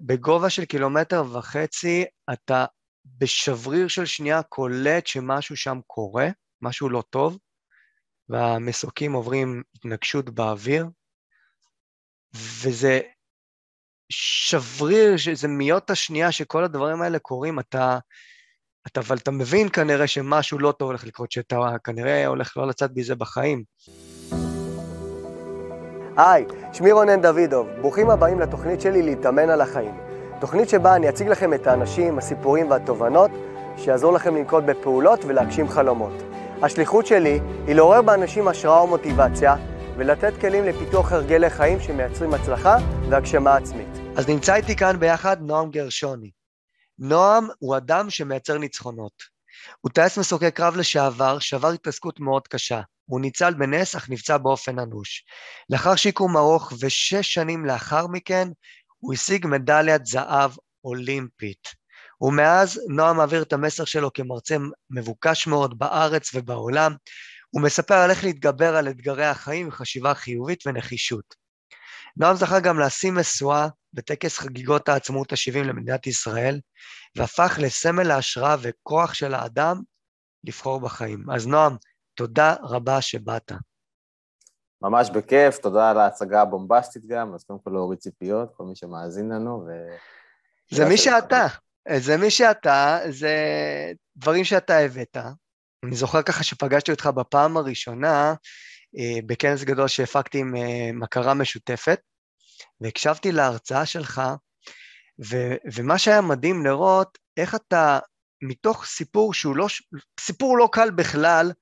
בגובה של קילומטר וחצי אתה בשבריר של שנייה קולט שמשהו שם קורה, משהו לא טוב, והמסוקים עוברים התנגשות באוויר, וזה שבריר, שזה מיות השנייה שכל הדברים האלה קורים, אתה, אתה, אבל אתה מבין כנראה שמשהו לא טוב הולך לקרות, שאתה כנראה הולך לא לצאת מזה בחיים. היי, שמי רונן דוידוב, ברוכים הבאים לתוכנית שלי להתאמן על החיים. תוכנית שבה אני אציג לכם את האנשים, הסיפורים והתובנות שיעזור לכם לנקוט בפעולות ולהגשים חלומות. השליחות שלי היא לעורר באנשים השראה ומוטיבציה ולתת כלים לפיתוח הרגלי חיים שמייצרים הצלחה והגשמה עצמית. אז נמצא איתי כאן ביחד נועם גרשוני. נועם הוא אדם שמייצר ניצחונות. הוא טייס מסוקי קרב לשעבר, שעבר התעסקות מאוד קשה. הוא ניצל בנס, אך נפצע באופן אנוש. לאחר שיקום ארוך ושש שנים לאחר מכן, הוא השיג מדליית זהב אולימפית. ומאז נועם מעביר את המסר שלו כמרצה מבוקש מאוד בארץ ובעולם. הוא מספר על איך להתגבר על אתגרי החיים עם חשיבה חיובית ונחישות. נועם זכה גם לשים משואה בטקס חגיגות העצמאות ה-70 למדינת ישראל, והפך לסמל ההשראה וכוח של האדם לבחור בחיים. אז נועם, תודה רבה שבאת. ממש בכיף, תודה על ההצגה הבומבסטית גם, אז קודם כל להוריד ציפיות, כל מי שמאזין לנו, ו... זה מי שאתה, זה מי שאתה, זה דברים שאתה הבאת. אני זוכר ככה שפגשתי אותך בפעם הראשונה אה, בכנס גדול שהפקתי עם אה, מכרה משותפת, והקשבתי להרצאה שלך, ו- ומה שהיה מדהים לראות, איך אתה, מתוך סיפור שהוא לא, סיפור לא קל בכלל,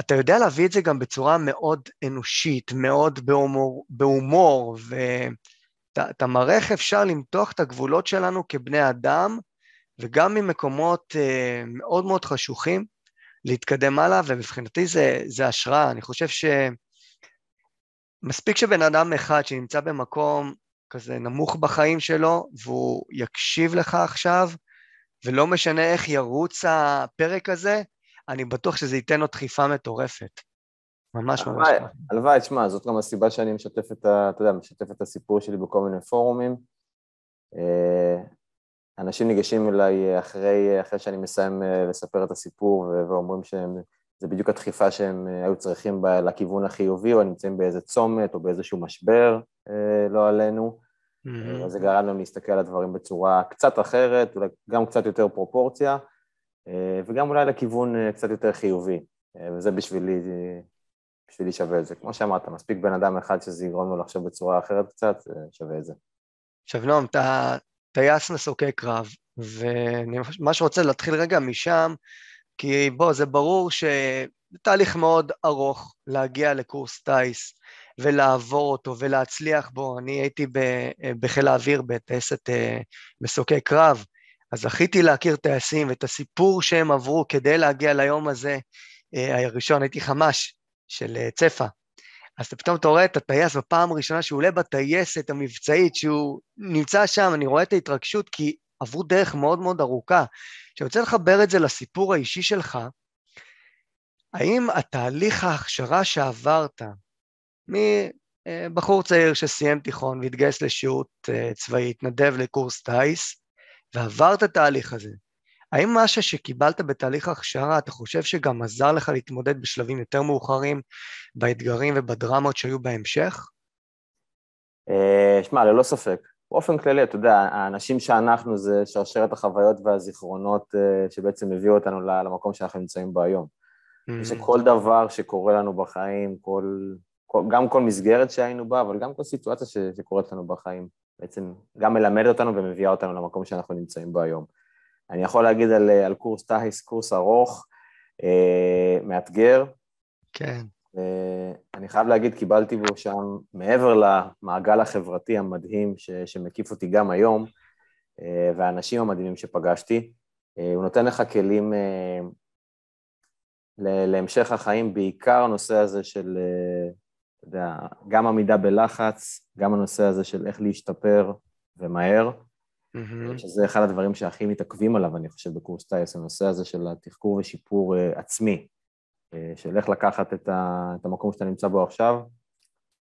אתה יודע להביא את זה גם בצורה מאוד אנושית, מאוד בהומור, בהומור ואתה מראה איך אפשר למתוח את הגבולות שלנו כבני אדם, וגם ממקומות uh, מאוד מאוד חשוכים, להתקדם הלאה, ומבחינתי זה, זה השראה. אני חושב שמספיק שבן אדם אחד שנמצא במקום כזה נמוך בחיים שלו, והוא יקשיב לך עכשיו, ולא משנה איך ירוץ הפרק הזה, אני בטוח שזה ייתן לו דחיפה מטורפת. ממש ממש. הלוואי, תשמע, זאת גם הסיבה שאני משתף את, ה, אתה יודע, משתף את הסיפור שלי בכל מיני פורומים. אה, אנשים ניגשים אליי אחרי, אחרי שאני מסיים אה, לספר את הסיפור ואומרים שזה בדיוק הדחיפה שהם אה, היו צריכים בה, לכיוון החיובי, או נמצאים באיזה צומת או באיזשהו משבר, לא עלינו. Mm-hmm. זה גרם לנו להסתכל על הדברים בצורה קצת אחרת, אולי גם קצת יותר פרופורציה. אה, וגם אולי לכיוון אה, קצת יותר חיובי, אה, וזה בשבילי, בשבילי שווה את זה. כמו שאמרת, מספיק בן אדם אחד שזה יגרום לו לחשוב בצורה אחרת קצת, שווה את זה. עכשיו נועם, אתה טייס מסוקי קרב, ואני ממש רוצה להתחיל רגע משם, כי בוא, זה ברור שזה תהליך מאוד ארוך להגיע לקורס טיס ולעבור אותו ולהצליח בו. אני הייתי בחיל האוויר בטייסת מסוקי קרב, אז זכיתי להכיר טייסים ואת הסיפור שהם עברו כדי להגיע ליום הזה אה, הראשון, הייתי חמ"ש של אה, צפה. אז פתאום אתה רואה את הטייס בפעם הראשונה שהוא עולה בטייסת המבצעית, שהוא נמצא שם, אני רואה את ההתרגשות, כי עברו דרך מאוד מאוד ארוכה. כשאני רוצה לחבר את זה לסיפור האישי שלך, האם התהליך ההכשרה שעברת, מבחור צעיר שסיים תיכון והתגייס לשירות צבאי, התנדב לקורס טיס, ועבר את התהליך הזה, האם משהו שקיבלת בתהליך ההכשרה, אתה חושב שגם עזר לך להתמודד בשלבים יותר מאוחרים באתגרים ובדרמות שהיו בהמשך? אה, שמע, ללא ספק. באופן כללי, אתה יודע, האנשים שאנחנו זה שרשרת החוויות והזיכרונות אה, שבעצם הביאו אותנו למקום שאנחנו נמצאים בו היום. Mm-hmm. שכל דבר שקורה לנו בחיים, כל, כל, גם כל מסגרת שהיינו בה, אבל גם כל סיטואציה שקורית לנו בחיים, בעצם גם מלמדת אותנו ומביאה אותנו למקום שאנחנו נמצאים בו היום. אני יכול להגיד על, על קורס טייס, קורס ארוך, אה, מאתגר. כן. אה, אני חייב להגיד, קיבלתי בו שם, מעבר למעגל החברתי המדהים ש, שמקיף אותי גם היום, אה, והאנשים המדהימים שפגשתי, אה, הוא נותן לך כלים אה, להמשך החיים, בעיקר הנושא הזה של אה, אתה יודע, גם עמידה בלחץ, גם הנושא הזה של איך להשתפר ומהר, mm-hmm. שזה אחד הדברים שהכי מתעכבים עליו, אני חושב, בקורס טייס, הנושא הזה של התחקור ושיפור uh, עצמי, uh, של איך לקחת את, ה, את המקום שאתה נמצא בו עכשיו,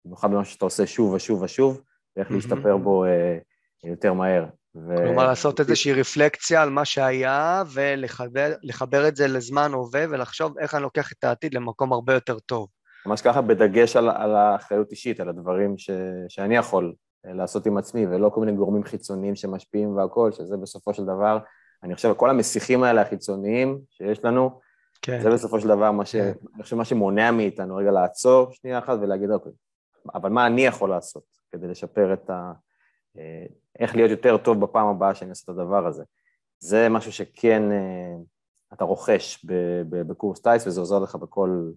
במיוחד במה שאתה עושה שוב ושוב ושוב, ואיך mm-hmm. להשתפר בו uh, יותר מהר. ו... כלומר, לעשות איזושהי רפלקציה על מה שהיה ולחבר את זה לזמן הווה ולחשוב איך אני לוקח את העתיד למקום הרבה יותר טוב. ממש ככה בדגש על, על האחריות אישית, על הדברים ש, שאני יכול אה, לעשות עם עצמי, ולא כל מיני גורמים חיצוניים שמשפיעים והכול, שזה בסופו של דבר, אני חושב, כל המסיכים האלה החיצוניים שיש לנו, כן. זה בסופו של דבר מה ש... כן. אני חושב מה שמונע מאיתנו רגע לעצור שנייה אחת ולהגיד, אוקיי, אבל מה אני יכול לעשות כדי לשפר את ה... אה, איך להיות יותר טוב בפעם הבאה שאני אעשה את הדבר הזה. זה משהו שכן אה, אתה רוכש בקורס טייס, וזה עוזר לך בכל,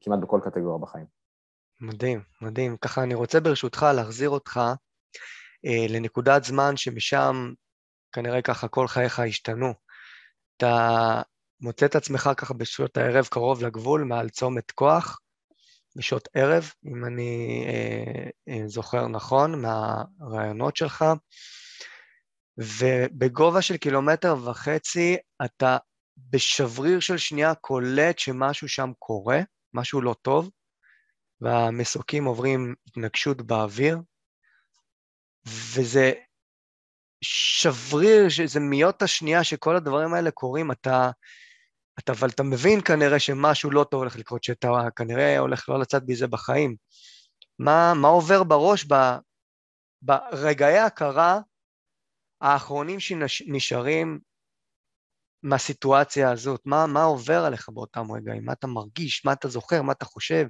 כמעט בכל קטגוריה בחיים. מדהים, מדהים. ככה אני רוצה ברשותך להחזיר אותך אה, לנקודת זמן שמשם כנראה ככה כל חייך השתנו. אתה מוצא את עצמך ככה בשעות הערב קרוב לגבול, מעל צומת כוח, בשעות ערב, אם אני אה, אה, זוכר נכון, מהרעיונות שלך, ובגובה של קילומטר וחצי אתה בשבריר של שנייה קולט שמשהו שם קורה, משהו לא טוב, והמסוקים עוברים התנגשות באוויר, וזה שבריר, שזה מיות השנייה שכל הדברים האלה קורים, אתה, אתה, אבל אתה מבין כנראה שמשהו לא טוב הולך לקרות, שאתה כנראה הולך לא לצאת מזה בחיים. מה, מה עובר בראש ב, ברגעי ההכרה האחרונים שנשארים מהסיטואציה הזאת? מה, מה עובר עליך באותם רגעים? מה אתה מרגיש? מה אתה זוכר? מה אתה חושב?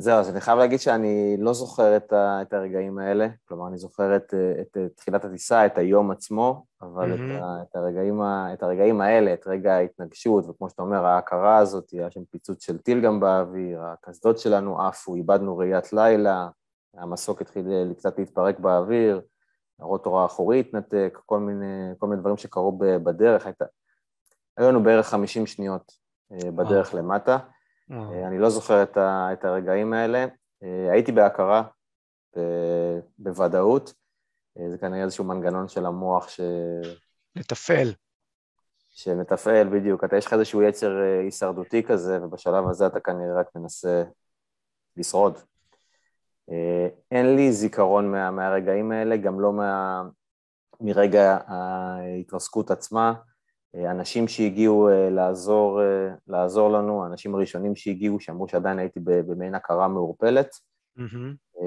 זהו, אז אני חייב להגיד שאני לא זוכר את, ה, את הרגעים האלה, כלומר, אני זוכר את, את, את תחילת הטיסה, את היום עצמו, אבל mm-hmm. את, ה, את, הרגעים, את הרגעים האלה, את רגע ההתנגשות, וכמו שאתה אומר, ההכרה הזאת, היה שם פיצוץ של טיל גם באוויר, הקסדות שלנו עפו, איבדנו ראיית לילה, המסוק התחיל קצת להתפרק באוויר, הרוטור האחורי התנתק, כל מיני, כל מיני דברים שקרו בדרך, הייתה... היו לנו בערך 50 שניות אה, בדרך. למטה. אה, אני לא זוכר את, הרגעים האלה. אה, הייתי בהכרה, בוודאות. זה כנראה איזשהו מנגנון של המוח ש... לתפעל. שמתפעל, בדיוק. אתה, יש לך איזשהו יצר הישרדותי כזה, ובשלב הזה אתה כנראה רק מנסה לשרוד. אין לי זיכרון מה, מהרגעים האלה, גם לא מה, מרגע ההתרסקות עצמה. אנשים שהגיעו אה, לעזור, אה, לעזור לנו, האנשים הראשונים שהגיעו, שאמרו שעדיין הייתי במעין הכרה מעורפלת. Mm-hmm.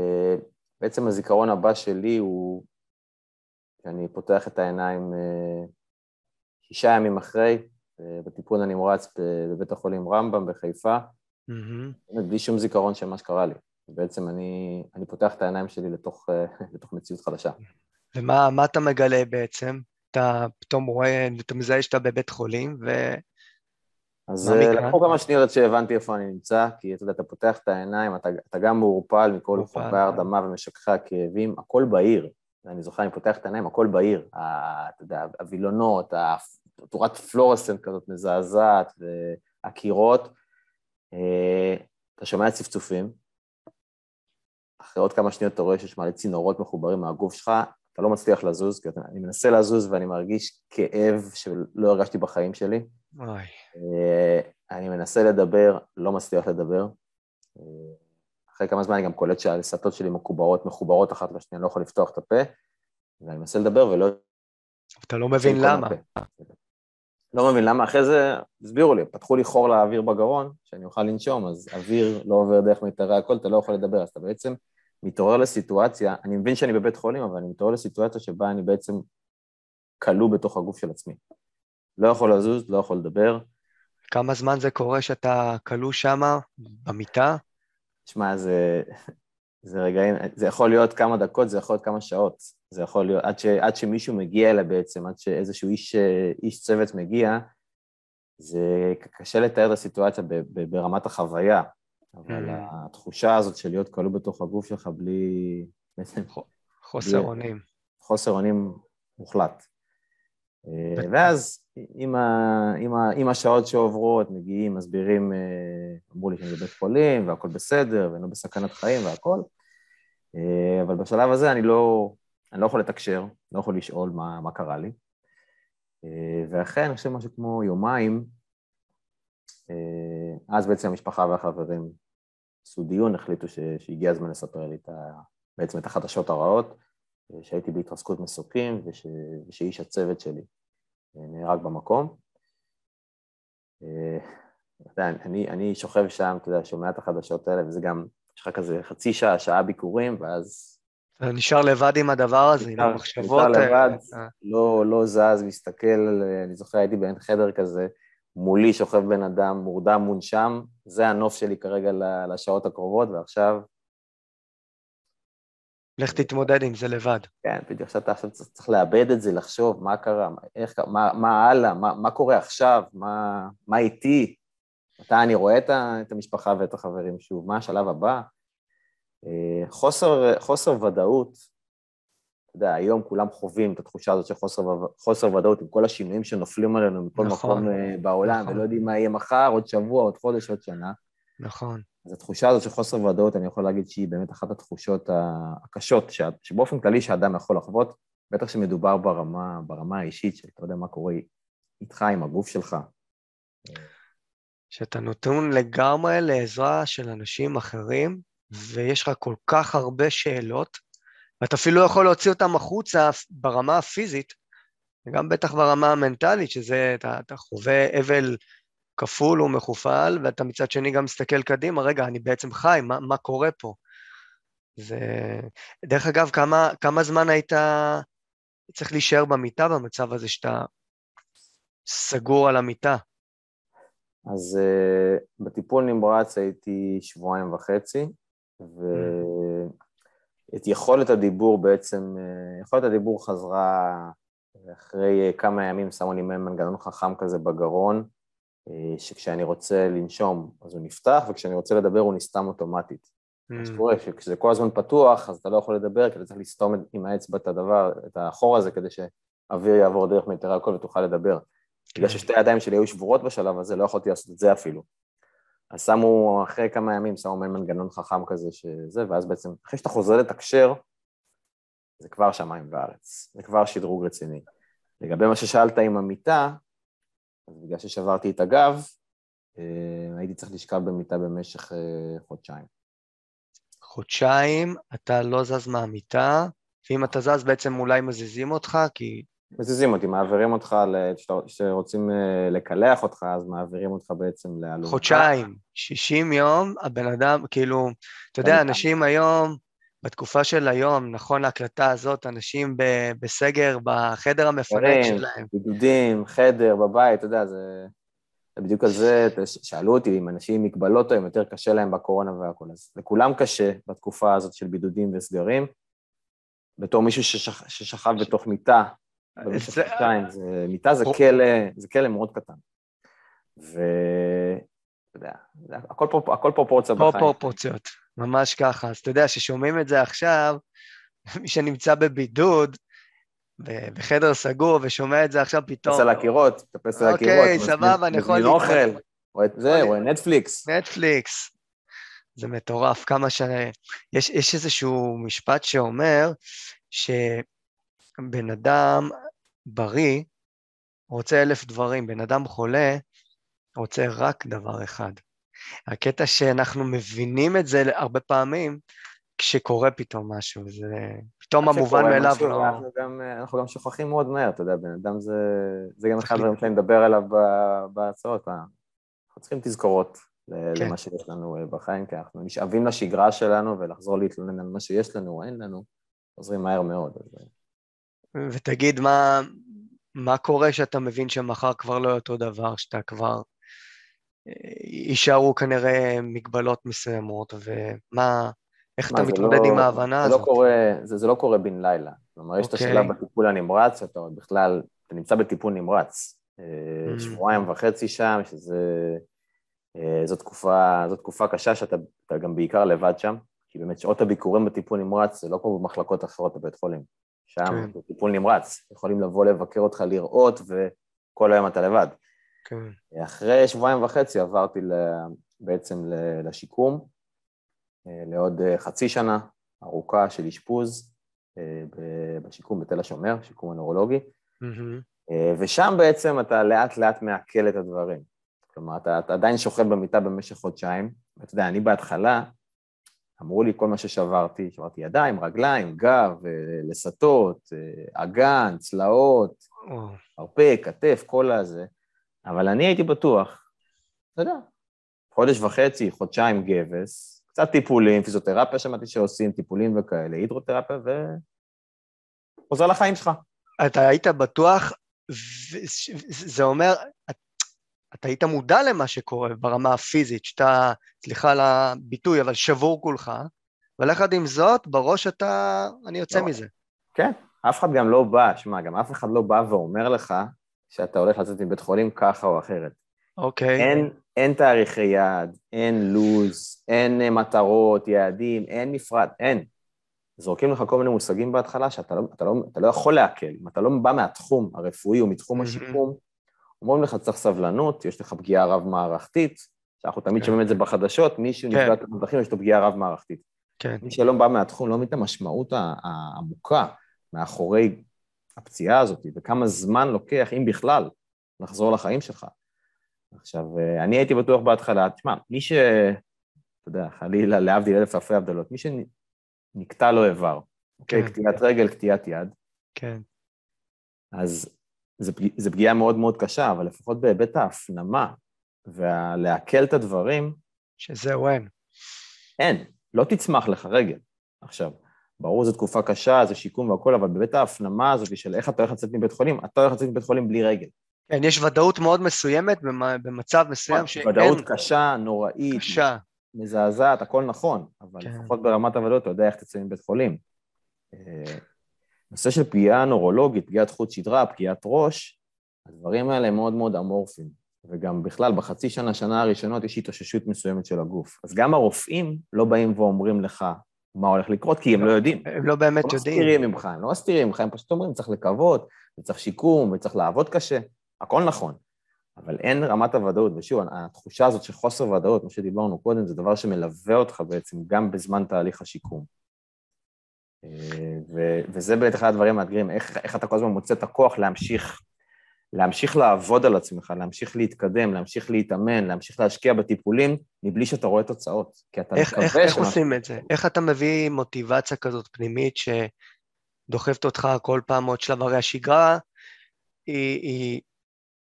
בעצם הזיכרון הבא שלי הוא שאני פותח את העיניים שישה ימים אחרי, בטיפול הנמרץ בבית החולים רמב"ם בחיפה, mm-hmm. בלי שום זיכרון של מה שקרה לי. בעצם אני, אני פותח את העיניים שלי לתוך, לתוך מציאות חדשה. ומה אתה מגלה בעצם? אתה פתאום רואה, אתה מזהה שאתה בבית חולים, ו... אז אה, לקחו כמה שניות עד שהבנתי איפה אני נמצא, כי אתה יודע, אתה פותח את העיניים, אתה, אתה גם מעורפל מכל חומרי ההרדמה ומשככי הכאבים, הכל בעיר. אני זוכר, אני פותח את העיניים, הכל בעיר. אתה יודע, הווילונות, תורת פלורסנט כזאת מזעזעת, והקירות. אה, אתה שומע צפצופים, אחרי עוד כמה שניות אתה רואה שיש מלא צינורות מחוברים מהגוף שלך, אתה לא מצליח לזוז, כי אני מנסה לזוז ואני מרגיש כאב שלא הרגשתי בחיים שלי. אוי. אה, אני מנסה לדבר, לא מצליח לדבר. אה, אחרי כמה זמן אני גם קולט שהלסתות שלי מחוברות, מחוברות אחת לשנייה, אני לא יכול לפתוח את הפה, ואני מנסה לדבר ולא... אתה לא מבין למה. לא מבין למה, אחרי זה הסבירו לי, פתחו לי חור לאוויר בגרון, שאני אוכל לנשום, אז אוויר לא עובר דרך מיתרי הקול, אתה לא יכול לדבר, אז אתה בעצם מתעורר לסיטואציה, אני מבין שאני בבית חולים, אבל אני מתעורר לסיטואציה שבה אני בעצם כלוא בתוך הגוף של עצמי. לא יכול לזוז, לא יכול לדבר. כמה זמן זה קורה שאתה כלוא שמה, במיטה? שמע, זה, זה רגעים, זה יכול להיות כמה דקות, זה יכול להיות כמה שעות. זה יכול להיות, עד, ש, עד שמישהו מגיע אליה בעצם, עד שאיזשהו איש, איש צוות מגיע, זה קשה לתאר את הסיטואציה ברמת החוויה. אבל mm. התחושה הזאת של להיות כלוא בתוך הגוף שלך בלי... חוסר אונים. חוסר אונים מוחלט. אה, ואז עם, ה, עם, ה, עם השעות שעוברות, מגיעים, מסבירים, אה, אמרו לי שאני בבית חולים והכל בסדר ואני לא בסכנת חיים והכל, אה, אבל בשלב הזה אני לא, אני לא יכול לתקשר, לא יכול לשאול מה, מה קרה לי. ואחרי, אני חושב משהו כמו יומיים, אז בעצם המשפחה והחברים עשו דיון, החליטו ש... שהגיע הזמן לספר לי את ה... בעצם את החדשות הרעות, שהייתי בהתרסקות מסוקים וש, ושאיש הצוות שלי נהרג במקום. אני, אני שוכב שם, אתה יודע, שומע את החדשות האלה, וזה גם, יש לך כזה חצי שעה, שעה ביקורים, ואז... נשאר לבד עם הדבר הזה, עם המחשבות. נשאר לבד, לא, לא זז, מסתכל, אני זוכר, הייתי בעין חדר כזה, מולי שוכב בן אדם, מורדם, מונשם, זה הנוף שלי כרגע לשעות הקרובות, ועכשיו... לך תתמודד עם זה לבד. כן, בדיוק, עכשיו אתה עכשיו צריך לאבד את זה, לחשוב מה קרה, איך, מה, מה הלאה, מה, מה קורה עכשיו, מה, מה איתי, מתי אני רואה את המשפחה ואת החברים שוב, מה השלב הבא. אה, חוסר, חוסר ודאות, אתה יודע, היום כולם חווים את התחושה הזאת של חוסר, חוסר ודאות עם כל השינויים שנופלים עלינו מכל נכון, מקום אה, בעולם, נכון. ולא יודעים מה יהיה מחר, עוד שבוע, עוד חודש, עוד שנה. נכון. אז התחושה הזאת של חוסר ודאות, אני יכול להגיד שהיא באמת אחת התחושות הקשות, שבאופן כללי שאדם יכול לחוות, בטח שמדובר ברמה, ברמה האישית, שאתה יודע מה קורה איתך, עם הגוף שלך. שאתה נותן לגמרי לעזרה של אנשים אחרים, ויש לך כל כך הרבה שאלות, ואתה אפילו לא יכול להוציא אותם החוצה ברמה הפיזית, וגם בטח ברמה המנטלית, שזה, אתה, אתה חווה אבל כפול ומכופל, ואתה מצד שני גם מסתכל קדימה, רגע, אני בעצם חי, מה, מה קורה פה? זה... דרך אגב, כמה, כמה זמן היית צריך להישאר במיטה במצב הזה שאתה סגור על המיטה? אז uh, בטיפול נמרץ הייתי שבועיים וחצי, ואת יכולת הדיבור בעצם, uh, יכולת הדיבור חזרה אחרי uh, כמה ימים, שמו לי מנגנון חכם כזה בגרון, שכשאני רוצה לנשום אז הוא נפתח, וכשאני רוצה לדבר הוא נסתם אוטומטית. מה שקורה, כשזה כל הזמן פתוח, אז אתה לא יכול לדבר, כי אתה צריך לסתום עם האצבע את הדבר, את החור הזה, כדי שאוויר יעבור דרך מיתרי הקול ותוכל לדבר. בגלל כן. ששתי הידיים שלי היו שבורות בשלב הזה, לא יכולתי לעשות את זה אפילו. אז שמו, אחרי כמה ימים, שמו מעין מנגנון חכם כזה שזה, ואז בעצם, אחרי שאתה חוזר לתקשר, זה כבר שמיים וארץ, זה כבר שדרוג רציני. לגבי מה ששאלת עם המיטה, אז בגלל ששברתי את הגב, אה, הייתי צריך לשכב במיטה במשך אה, חודשיים. חודשיים, אתה לא זז מהמיטה, ואם אתה זז בעצם אולי מזיזים אותך, כי מזיזים אותי, מעבירים אותך, כשרוצים אה, לקלח אותך, אז מעבירים אותך בעצם לאלונקה. חודשיים, 60 יום, הבן אדם, כאילו, אתה יודע, אנשים היום, בתקופה של היום, נכון להקלטה הזאת, אנשים בסגר, בחדר המפנק שלהם. בידודים, חדר, בבית, אתה יודע, זה... זה בדיוק על זה, שאלו אותי אם אנשים עם מגבלות היום יותר קשה להם בקורונה והכול, אז לכולם קשה בתקופה הזאת של בידודים וסגרים. בתור מישהו ששכ... ששכב בתוך מיטה במשך חודשיים, מיטה זה כלא, זה כלא מאוד קטן. ואתה יודע, הכל, פרופ... הכל פרופורציה בחיים. פרופורציות, ממש ככה. אז אתה יודע, ששומעים את זה עכשיו, מי שנמצא בבידוד, בחדר סגור ושומע את זה עכשיו פתאום. טפס על הקירות, טפס על הקירות. אוקיי, סבבה, אני יכול... לקרוא. אוכל, רואה את זה, רואה נטפליקס. נטפליקס. זה מטורף, כמה ש... יש, יש איזשהו משפט שאומר שבן אדם, בריא רוצה אלף דברים, בן אדם חולה רוצה רק דבר אחד. הקטע שאנחנו מבינים את זה הרבה פעמים כשקורה פתאום משהו, זה פתאום המובן מאליו לא... אנחנו גם, אנחנו גם שוכחים מאוד מהר, אתה יודע, בן אדם זה, זה גם אחד הדברים שאני מדבר עליו בהצעות, אנחנו צריכים תזכורות כן. למה שיש לנו אה, בחיים, כי אנחנו נשאבים לשגרה שלנו ולחזור להתלונן על מה שיש לנו או אין לנו, חוזרים מהר מאוד. אז... ותגיד, מה, מה קורה שאתה מבין שמחר כבר לא אותו דבר, שאתה כבר... אה, יישארו כנראה מגבלות מסוימות, ומה... איך אתה מתמודד לא, עם ההבנה זה הזאת? לא קורה, זה, זה לא קורה בן לילה. כלומר, יש okay. את השלב אוקיי. בטיפול הנמרץ, אתה בכלל, אתה נמצא בטיפול נמרץ. Mm. שבועיים וחצי שם, שזה... אה, זו תקופה, זו תקופה קשה שאתה גם בעיקר לבד שם, כי באמת שעות הביקורים בטיפול נמרץ זה לא כמו במחלקות אחרות בבית חולים. שם כן. בטיפול נמרץ, יכולים לבוא לבקר אותך, לראות, וכל היום אתה לבד. כן. אחרי שבועיים וחצי עברתי בעצם לשיקום, אה, לעוד אה, חצי שנה ארוכה של אשפוז אה, בשיקום בתל השומר, שיקום הנורולוגי, mm-hmm. ושם בעצם אתה לאט לאט מעכל את הדברים. כלומר, אתה, אתה עדיין שוכב במיטה במשך חודשיים, ואתה יודע, אני בהתחלה, אמרו לי כל מה ששברתי, שברתי ידיים, רגליים, גב, אה, לסתות, אה, אגן, צלעות, מרפק, כתף, כל הזה, אבל אני הייתי בטוח, אתה יודע, חודש וחצי, חודשיים גבס, קצת טיפולים, פיזיותרפיה שמעתי שעושים, טיפולים וכאלה, הידרותרפיה, ו... חוזר לחיים שלך. אתה היית בטוח, זה אומר, אתה היית מודע למה שקורה ברמה הפיזית, שאתה, סליחה על הביטוי, אבל שבור כולך, אבל יחד עם זאת, בראש אתה, אני יוצא לא. מזה. כן, אף אחד גם לא בא, שמע, גם אף אחד לא בא ואומר לך שאתה הולך לצאת מבית חולים ככה או אחרת. אוקיי. אין, אין תאריכי יעד, אין לו"ז, אין מטרות, יעדים, אין מפרט, אין. זורקים לך כל מיני מושגים בהתחלה שאתה לא, אתה לא, אתה לא יכול לעכל. אם אתה לא בא מהתחום הרפואי או מתחום השיקום, אומרים לך, צריך סבלנות, יש לך פגיעה רב-מערכתית, שאנחנו תמיד כן. שומעים את זה בחדשות, מישהו כן. נפגע תאונות דרכים, יש לו פגיעה רב-מערכתית. כן. מי שלא בא מהתחום לא מבין את המשמעות העמוקה מאחורי הפציעה הזאת, וכמה זמן לוקח, אם בכלל, לחזור לחיים שלך. עכשיו, אני הייתי בטוח בהתחלה, תשמע, מי ש... אתה יודע, חלילה, להבדיל אלף אלפי הבדלות, מי שנקטע לו איבר, אוקיי? כן. קטיעת רגל, קטיעת יד. כן. אז זו פגיעה מאוד מאוד קשה, אבל לפחות בהיבט ההפנמה ולעכל את הדברים... שזהו אין. אין, לא תצמח לך רגל. עכשיו, ברור זו תקופה קשה, זה שיקום והכול, אבל בהיבט ההפנמה הזאת של איך אתה הולך לצאת מבית חולים, אתה הולך לצאת מבית חולים בלי רגל. כן, יש ודאות מאוד מסוימת במצב מסוים שאין... ודאות קשה, נוראית, קשה. מזעזעת, הכל נכון, אבל כן. לפחות ברמת הוודאות אתה יודע איך תצא מבית חולים. נושא של פגיעה נורולוגית, פגיעת חוט שדרה, פגיעת ראש, הדברים האלה הם מאוד מאוד אמורפיים. וגם בכלל, בחצי שנה, שנה הראשונות יש התאוששות מסוימת של הגוף. אז גם הרופאים לא באים ואומרים לך מה הולך לקרות, כי הם לא יודעים. הם לא באמת לא יודעים. לא מסתירים ממך, הם לא מסתירים ממך, הם פשוט אומרים, צריך לקוות, וצריך שיקום, וצריך לעבוד קשה, הכל נכון. אבל אין רמת הוודאות, ושוב, התחושה הזאת של חוסר ודאות, מה שדיברנו קודם, זה דבר שמלווה אותך בעצם גם בזמן תהליך השיקום. ו- וזה באמת אחד הדברים המאתגרים, איך, איך אתה כל הזמן מוצא את הכוח להמשיך, להמשיך לעבוד על עצמך, להמשיך להתקדם, להמשיך להתאמן, להמשיך להשקיע בטיפולים, מבלי שאתה רואה תוצאות. כי אתה איך, איך, איך עושים את זה? איך אתה מביא מוטיבציה כזאת פנימית שדוחפת אותך כל פעם עוד שלב? הרי השגרה היא, היא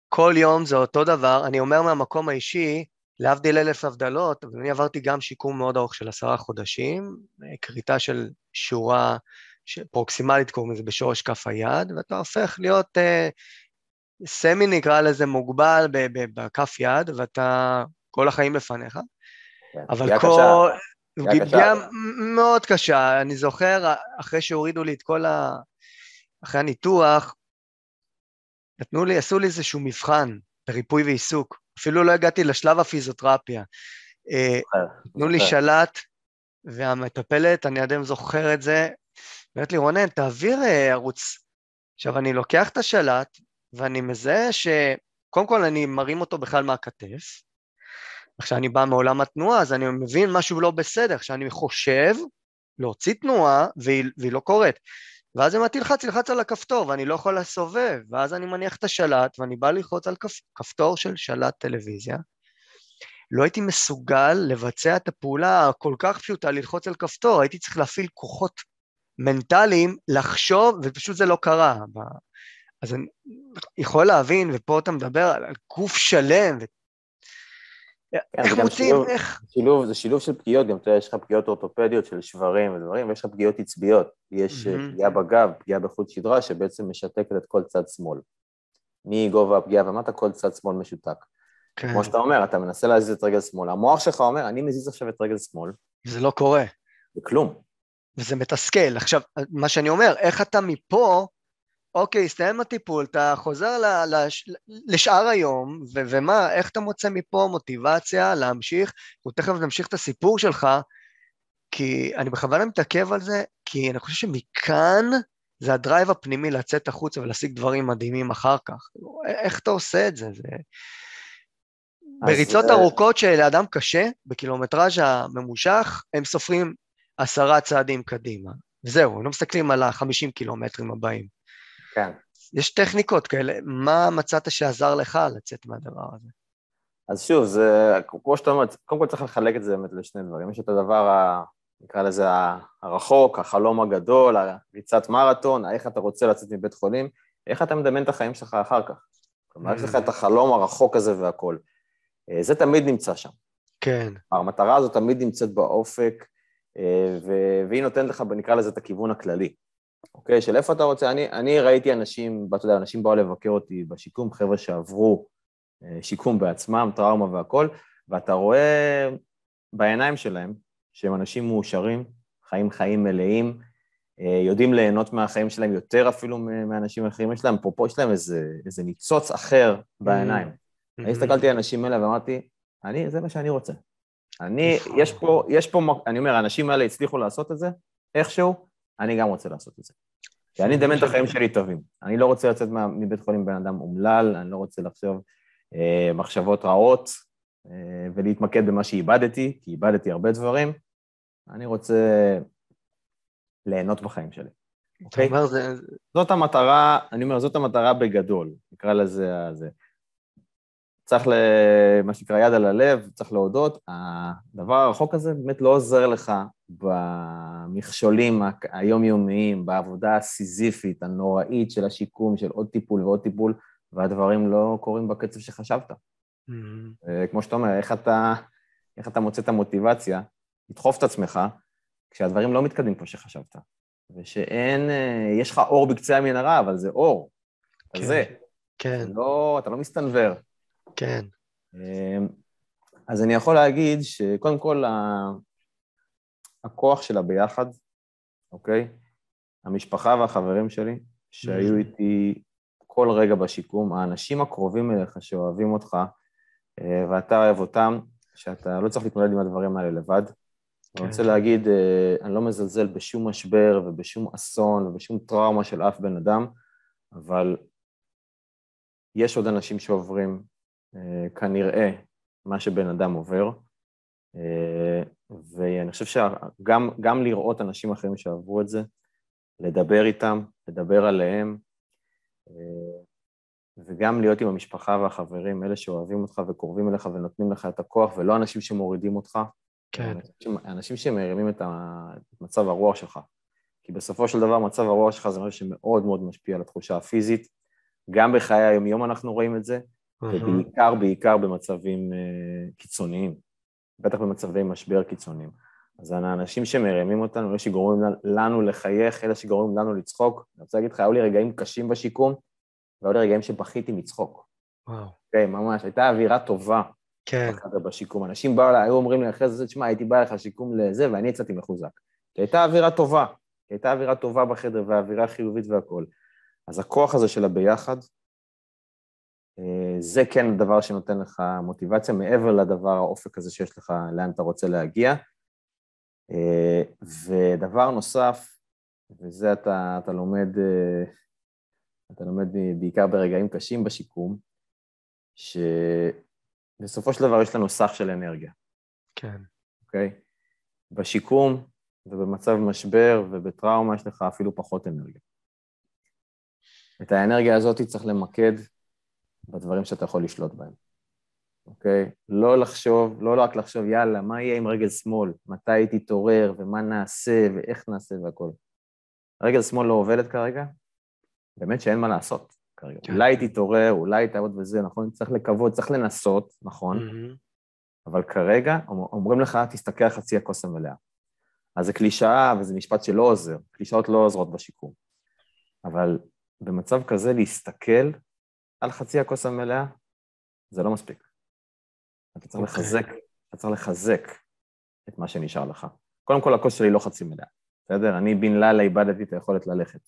כל יום זה אותו דבר, אני אומר מהמקום האישי, להבדיל אלף הבדלות, אני עברתי גם שיקום מאוד ארוך של עשרה חודשים, כריתה של שורה פרוקסימלית קוראים לזה בשורש כף היד, ואתה הופך להיות אה, סמי נקרא לזה מוגבל בכף יד, ואתה כל החיים לפניך. כן, אבל כל... פגיעה מאוד קשה, אני זוכר, אחרי שהורידו לי את כל ה... אחרי הניתוח, נתנו לי, עשו לי איזשהו מבחן בריפוי ועיסוק. אפילו לא הגעתי לשלב הפיזיותרפיה. אה, נתנו לי שלט, והמטפלת, אני עדיין זוכר את זה, אומרת לי, רונן, תעביר אה, ערוץ. עכשיו, אני לוקח את השלט, ואני מזהה ש... קודם כל, אני מרים אותו בכלל מהכתף. עכשיו, אני בא מעולם התנועה, אז אני מבין משהו לא בסדר. עכשיו, אני חושב להוציא תנועה, והיא, והיא לא קורית. ואז אם תלחץ, תלחץ על הכפתור, ואני לא יכול לסובב, ואז אני מניח את השלט, ואני בא ללחוץ על כפ... כפתור של שלט טלוויזיה. לא הייתי מסוגל לבצע את הפעולה הכל כך פשוטה, ללחוץ על כפתור, הייתי צריך להפעיל כוחות מנטליים, לחשוב, ופשוט זה לא קרה. אז אני יכול להבין, ופה אתה מדבר על גוף שלם, איך מוצאים, איך... שילוב, זה שילוב של פגיעות, גם אתה יודע, יש לך פגיעות אורתופדיות של שברים ודברים, ויש לך פגיעות עצביות. יש mm-hmm. פגיעה בגב, פגיעה בחוט שדרה, שבעצם משתקת את כל צד שמאל. מגובה הפגיעה ומטה, כל צד שמאל משותק. כן. כמו שאתה אומר, אתה מנסה להזיז את רגל שמאל, המוח שלך אומר, אני מזיז עכשיו את רגל שמאל. זה לא קורה. זה כלום. וזה מתסכל. עכשיו, מה שאני אומר, איך אתה מפה אוקיי, הסתיים הטיפול, אתה חוזר לש, לשאר היום, ו- ומה, איך אתה מוצא מפה מוטיבציה להמשיך, ותכף נמשיך את הסיפור שלך, כי אני בכוונה מתעכב על זה, כי אני חושב שמכאן זה הדרייב הפנימי לצאת החוצה ולהשיג דברים מדהימים אחר כך. איך אתה עושה את זה? זה... בריצות ארוכות שלאדם קשה, בקילומטראז' הממושך, הם סופרים עשרה צעדים קדימה. וזהו, הם לא מסתכלים על החמישים קילומטרים הבאים. כן. יש טכניקות כאלה, מה מצאת שעזר לך לצאת מהדבר הזה? אז שוב, זה, כמו שאתה אומר, קודם כל צריך לחלק את זה באמת לשני דברים. יש את הדבר נקרא לזה הרחוק, החלום הגדול, הריצת מרתון, איך אתה רוצה לצאת מבית חולים, איך אתה מדמיין את החיים שלך אחר כך. כלומר, יש לך את החלום הרחוק הזה והכול. אה, זה תמיד נמצא שם. כן. המטרה הזאת תמיד נמצאת באופק, אה, והיא נותנת לך, נקרא לזה, את הכיוון הכללי. אוקיי, של איפה אתה רוצה, אני, אני ראיתי אנשים, אתה יודע, אנשים באו לבקר אותי בשיקום, חבר'ה שעברו אה, שיקום בעצמם, טראומה והכול, ואתה רואה בעיניים שלהם שהם אנשים מאושרים, חיים חיים מלאים, אה, יודעים ליהנות מהחיים שלהם יותר אפילו מאנשים אחרים, יש להם, אפרופו, יש להם איזה, איזה ניצוץ אחר בעיניים. Mm-hmm. אני הסתכלתי על האנשים האלה ואמרתי, אני, זה מה שאני רוצה. אני, יש פה, יש פה, אני אומר, האנשים האלה הצליחו לעשות את זה, איכשהו, אני גם רוצה לעשות את זה. כי אני מדמיין את החיים שלי טובים. אני לא רוצה לצאת מבית חולים בן אדם אומלל, אני לא רוצה לחשוב אה, מחשבות רעות אה, ולהתמקד במה שאיבדתי, כי איבדתי הרבה דברים. אני רוצה ליהנות בחיים שלי. אוקיי? Okay? זה... זאת המטרה, אני אומר, זאת המטרה בגדול, נקרא לזה, זה. צריך, מה שנקרא, יד על הלב, צריך להודות, הדבר הרחוק הזה באמת לא עוזר לך במכשולים היומיומיים, בעבודה הסיזיפית, הנוראית של השיקום, של עוד טיפול ועוד טיפול, והדברים לא קורים בקצב שחשבת. Mm-hmm. כמו שאתה אומר, איך אתה, איך אתה מוצא את המוטיבציה לדחוף את עצמך כשהדברים לא מתקדמים כמו שחשבת, ושאין, אה, יש לך אור בקצה המנהרה, אבל זה אור, כן, כזה. כן. לא, אתה לא מסתנוור. כן. אמ, אז אני יכול להגיד שקודם כל, הכוח שלה ביחד, אוקיי? המשפחה והחברים שלי, שהיו mm-hmm. איתי כל רגע בשיקום, האנשים הקרובים אליך שאוהבים אותך, אה, ואתה אוהב אותם, שאתה לא צריך להתמודד עם הדברים האלה לבד. כן. אני רוצה להגיד, אה, אני לא מזלזל בשום משבר ובשום אסון ובשום טראומה של אף בן אדם, אבל יש עוד אנשים שעוברים כנראה מה שבן אדם עובר, אה, ואני חושב שגם לראות אנשים אחרים שעברו את זה, לדבר איתם, לדבר עליהם, אה, וגם להיות עם המשפחה והחברים, אלה שאוהבים אותך וקרובים אליך ונותנים לך את הכוח, ולא אנשים שמורידים אותך. כן. אנשים, אנשים שמרימים את מצב הרוח שלך. כי בסופו של דבר מצב הרוח שלך זה משהו שמאוד מאוד משפיע על התחושה הפיזית. גם בחיי היום-יום אנחנו רואים את זה, ובעיקר, בעיקר במצבים uh, קיצוניים, בטח במצבי משבר קיצוניים. אז האנשים שמרימים אותנו, אלה שגורמים לנו לחייך, אלה שגורמים לנו לצחוק. אני רוצה להגיד לך, היו לי רגעים קשים בשיקום, והיו לי רגעים שבכיתי מצחוק. וואו. כן, ממש, הייתה אווירה טובה. כן. בשיקום. אנשים באו אליי, היו אומרים לי אחרי זה, תשמע, הייתי בא לך שיקום לזה, ואני יצאתי מחוזק. כי הייתה אווירה טובה. כי הייתה אווירה טובה בחדר, ואווירה חיובית והכול. אז הכוח הזה של הביחד, אה, זה כן הדבר שנותן לך מוטיבציה, מעבר לדבר האופק הזה שיש לך, לאן אתה רוצה להגיע. אה, ודבר נוסף, וזה אתה, אתה לומד, אה, אתה לומד בעיקר ברגעים קשים בשיקום, שבסופו של דבר יש לנו סך של אנרגיה. כן. אוקיי? בשיקום ובמצב משבר ובטראומה יש לך אפילו פחות אנרגיה. את האנרגיה הזאת צריך למקד בדברים שאתה יכול לשלוט בהם, אוקיי? לא לחשוב, לא רק לחשוב, יאללה, מה יהיה עם רגל שמאל? מתי היא תתעורר, ומה נעשה, ואיך נעשה והכול. רגל שמאל לא עובדת כרגע, באמת שאין מה לעשות כרגע. כן. אולי תתעורר, אולי תעבוד בזה, נכון? צריך לקוות, צריך לנסות, נכון? Mm-hmm. אבל כרגע אומרים לך, תסתכל על חצי הכוס המלאה. אז זה קלישאה וזה משפט שלא עוזר, קלישאות לא עוזרות בשיקום. אבל במצב כזה להסתכל על חצי הכוס המלאה, זה לא מספיק. אתה צריך okay. אוקיי. לחזק, אתה צריך לחזק את מה שנשאר לך. קודם כל, הכוס שלי לא חצי מלאה, בסדר? אני בן לילה איבדתי את היכולת ללכת.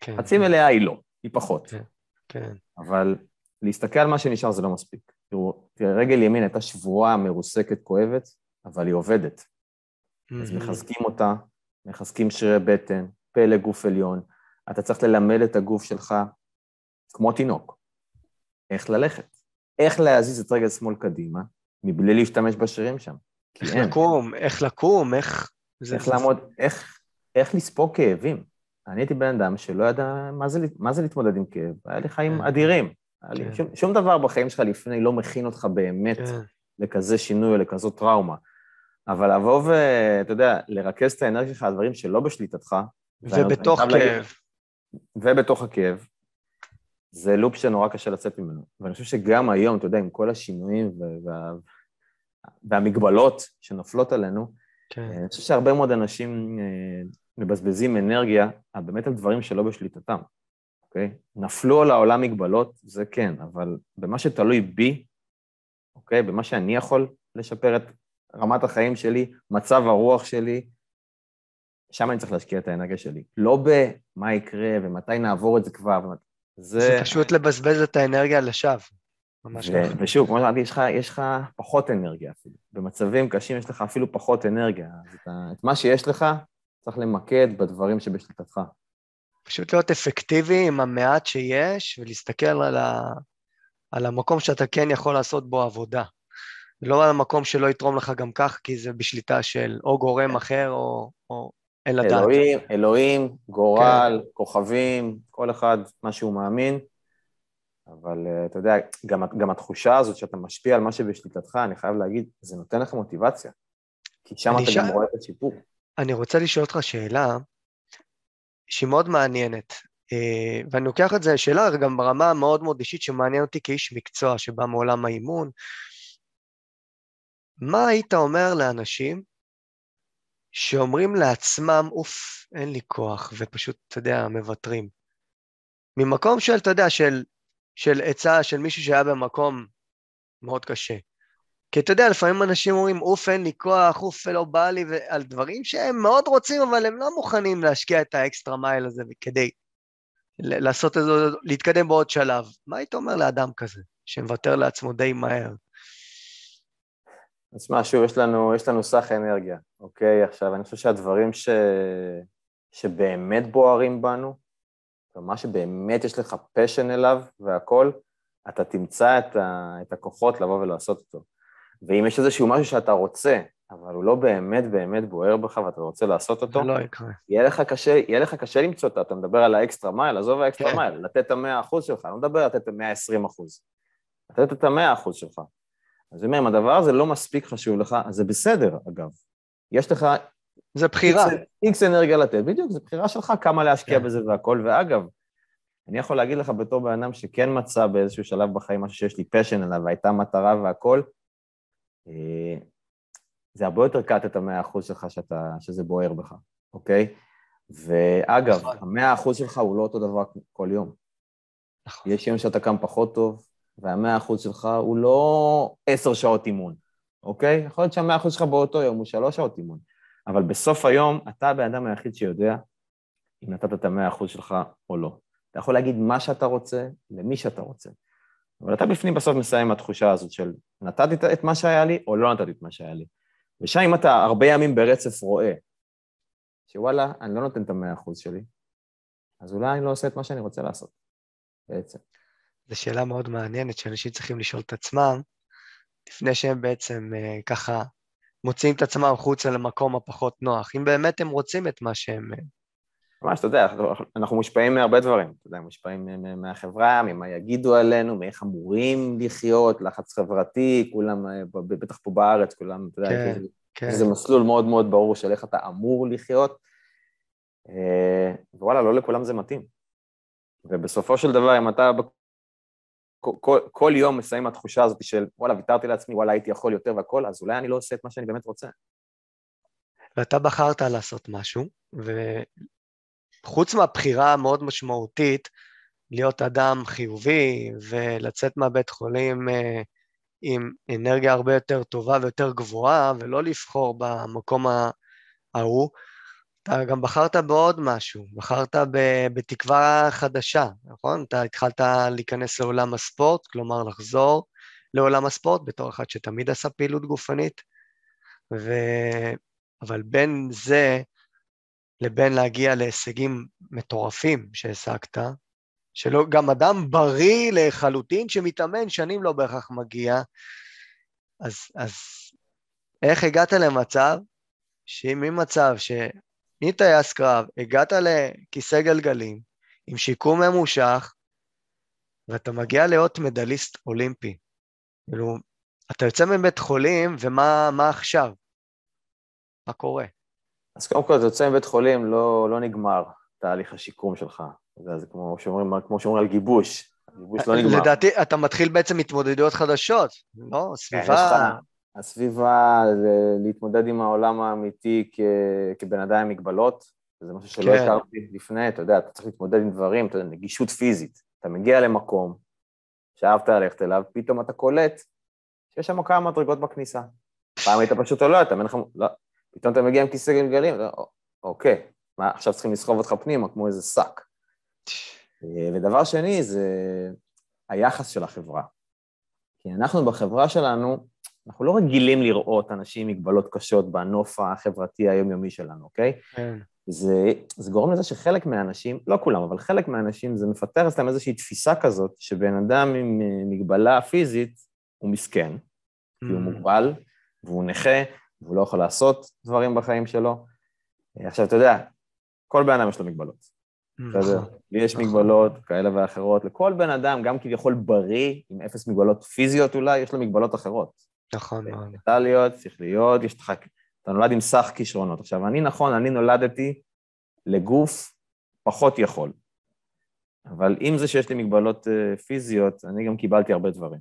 כן. חצי מלאה היא לא, היא פחות. כן, כן. אבל להסתכל על מה שנשאר זה לא מספיק. תראו, תראה, רגל ימין הייתה שבורה, מרוסקת, כואבת, אבל היא עובדת. Mm-hmm. אז מחזקים אותה, מחזקים שרירי בטן, פה לגוף עליון. אתה צריך ללמד את הגוף שלך כמו תינוק. איך ללכת, איך להזיז את רגל שמאל קדימה, מבלי להשתמש בשרירים שם. איך לקום, איך לקום, איך... איך לעמוד, איך, איך לספוג כאבים. אני הייתי בן אדם שלא ידע מה זה, מה זה להתמודד עם כאב, היה לי חיים כן. אדירים. כן. שום, שום דבר בחיים שלך לפני לא מכין אותך באמת כן. לכזה שינוי או לכזאת טראומה. אבל לבוא ואתה יודע, לרכז את האנרגיה שלך על דברים שלא בשליטתך. ובתוך כאב. להגיד, ובתוך הכאב. זה לופ שנורא קשה לצאת ממנו. ואני חושב שגם היום, אתה יודע, עם כל השינויים וה... והמגבלות שנופלות עלינו, כן. אני חושב שהרבה מאוד אנשים אה, מבזבזים אנרגיה באמת על דברים שלא בשליטתם, אוקיי? נפלו על העולם מגבלות, זה כן, אבל במה שתלוי בי, אוקיי? במה שאני יכול לשפר את רמת החיים שלי, מצב הרוח שלי, שם אני צריך להשקיע את האנרגיה שלי. לא במה יקרה ומתי נעבור את זה כבר. זה... זה פשוט לבזבז את האנרגיה לשווא. ממש ככה. ושוב, כמו שאמרתי, יש לך, יש לך פחות אנרגיה אפילו. במצבים קשים יש לך אפילו פחות אנרגיה. אז אתה, את מה שיש לך, צריך למקד בדברים שבשליטתך. פשוט להיות אפקטיבי עם המעט שיש, ולהסתכל על, ה... על המקום שאתה כן יכול לעשות בו עבודה. לא על המקום שלא יתרום לך גם כך, כי זה בשליטה של או גורם כן. אחר או, או אין לדעת. אלוהים, אלוהים, גורל, כן. כוכבים, כל אחד מה שהוא מאמין. אבל uh, אתה יודע, גם, גם התחושה הזאת שאתה משפיע על מה שבשליטתך, אני חייב להגיד, זה נותן לך מוטיבציה. כי שם אתה ש... גם רואה את השיפור. אני רוצה לשאול אותך שאלה שהיא מאוד מעניינת, uh, ואני לוקח את זה, שאלה גם ברמה המאוד מאוד אישית שמעניין אותי כאיש מקצוע שבא מעולם האימון. מה היית אומר לאנשים שאומרים לעצמם, אוף, אין לי כוח, ופשוט, אתה יודע, מוותרים? ממקום של, אתה יודע, של של עצה של מישהו שהיה במקום מאוד קשה. כי אתה יודע, לפעמים אנשים אומרים, אוף, אין לי כוח, אוף, לא בא לי, על דברים שהם מאוד רוצים, אבל הם לא מוכנים להשקיע את ה extra mile הזה כדי לעשות איזה, להתקדם בעוד שלב. מה היית אומר לאדם כזה, שמוותר לעצמו די מהר? אז מה, שוב, יש לנו, יש לנו סך אנרגיה, אוקיי? עכשיו, אני חושב שהדברים ש... שבאמת בוערים בנו, ומה שבאמת יש לך passion אליו והכול, אתה תמצא את, ה, את הכוחות לבוא ולעשות אותו. ואם יש איזשהו משהו שאתה רוצה, אבל הוא לא באמת באמת בוער בך ואתה רוצה לעשות אותו, לא יקרה. יהיה לך קשה, יהיה לך קשה למצוא אותה, אתה מדבר על ה extra mile, עזוב האקסטרה כן. מייל, לתת את המאה אחוז שלך, אני לא מדבר על לתת את המאה עשרים אחוז, לתת את המאה אחוז שלך. אז אני אומר, אם הדבר הזה לא מספיק חשוב לך, אז זה בסדר, אגב. יש לך זה בחירה. איקס אנרגיה לתת, בדיוק, זו בחירה שלך כמה להשקיע כן. בזה והכל, ואגב, אני יכול להגיד לך בתור בן אדם שכן מצא באיזשהו שלב בחיים משהו שיש לי פשן עליו, והייתה מטרה והכל, אה, זה הרבה יותר קט את המאה אחוז שלך שאתה, שזה בוער בך, אוקיי? ואגב, נכון. המאה אחוז שלך הוא לא אותו דבר כל יום. נכון. יש יום שאתה קם פחות טוב, והמאה אחוז שלך הוא לא עשר שעות אימון, אוקיי? יכול להיות שהמאה אחוז שלך באותו יום הוא שלוש שעות אימון. אבל בסוף היום, אתה הבן אדם היחיד שיודע אם נתת את המאה אחוז שלך או לא. אתה יכול להגיד מה שאתה רוצה, למי שאתה רוצה. אבל אתה בפנים בסוף מסיים עם התחושה הזאת של נתתי את מה שהיה לי או לא נתתי את מה שהיה לי. ושם אם אתה הרבה ימים ברצף רואה שוואלה, אני לא נותן את המאה אחוז שלי, אז אולי אני לא עושה את מה שאני רוצה לעשות, בעצם. זו שאלה מאוד מעניינת שאנשים צריכים לשאול את עצמם, לפני שהם בעצם אה, ככה מוציאים את עצמם החוצה למקום הפחות נוח, אם באמת הם רוצים את מה שהם... אה, ממש, אתה יודע, אנחנו מושפעים מהרבה דברים, אתה יודע, מושפעים מהחברה, ממה יגידו עלינו, מאיך אמורים לחיות, לחץ חברתי, כולם, אה, בטח פה בארץ, כולם, אתה יודע, כן, כן. זה מסלול מאוד מאוד ברור של איך אתה אמור לחיות, אה, ווואלה, לא לכולם זה מתאים. ובסופו של דבר, אם אתה כל, כל יום מסיים התחושה הזאת של וואלה, ויתרתי לעצמי, וואלה, הייתי יכול יותר והכל, אז אולי אני לא עושה את מה שאני באמת רוצה. ואתה בחרת לעשות משהו, וחוץ מהבחירה המאוד משמעותית, להיות אדם חיובי ולצאת מהבית חולים אה, עם אנרגיה הרבה יותר טובה ויותר גבוהה, ולא לבחור במקום ההוא, אתה גם בחרת בעוד משהו, בחרת בתקווה חדשה, נכון? אתה התחלת להיכנס לעולם הספורט, כלומר לחזור לעולם הספורט בתור אחד שתמיד עשה פעילות גופנית, ו... אבל בין זה לבין להגיע להישגים מטורפים שהשגת, שלא, גם אדם בריא לחלוטין שמתאמן שנים לא בהכרח מגיע, אז, אז איך הגעת למצב שממצב ש... מטייס קרב, הגעת לכיסא גלגלים עם שיקום ממושך, ואתה מגיע להיות מדליסט אולימפי. כאילו, אתה יוצא מבית חולים, ומה עכשיו? מה קורה? אז קודם כל, אתה יוצא מבית חולים, לא, לא נגמר תהליך השיקום שלך. זה, זה כמו שאומרים, כמו שאומרים על גיבוש, הגיבוש לא נגמר. לדעתי, אתה מתחיל בעצם התמודדויות חדשות, לא? סביבה... הסביבה, להתמודד עם העולם האמיתי כ, כבן אדם עם מגבלות, זה משהו שלא כן. הכרתי לפני, אתה יודע, אתה צריך להתמודד עם דברים, אתה יודע, נגישות פיזית. אתה מגיע למקום שאהבת ללכת אליו, פתאום אתה קולט שיש שם כמה מדרגות בכניסה. פעם היית פשוט עולה, אתה לך, לא, פתאום אתה מגיע עם כיסא גלגלים, אוקיי, מה, עכשיו צריכים לסחוב אותך פנימה כמו איזה שק. אה, ודבר שני זה היחס של החברה. כי אנחנו בחברה שלנו, אנחנו לא רגילים לראות אנשים עם מגבלות קשות בנוף החברתי היומיומי שלנו, אוקיי? כן. זה, זה גורם לזה שחלק מהאנשים, לא כולם, אבל חלק מהאנשים, זה מפתח אצלם איזושהי תפיסה כזאת, שבן אדם עם אה, מגבלה פיזית הוא מסכן, כי הוא mm. מוגבל, והוא נכה, והוא לא יכול לעשות דברים בחיים שלו. עכשיו, אתה יודע, כל בן אדם יש לו מגבלות. בסדר? נכון, לי יש נכון. מגבלות כאלה ואחרות, לכל בן אדם, גם כביכול בריא, עם אפס מגבלות פיזיות אולי, יש לו מגבלות אחרות. נכון מאוד. מנטליות, שכליות, יש לך... אתה נולד עם סך כישרונות. עכשיו, אני נכון, אני נולדתי לגוף פחות יכול. אבל עם זה שיש לי מגבלות uh, פיזיות, אני גם קיבלתי הרבה דברים,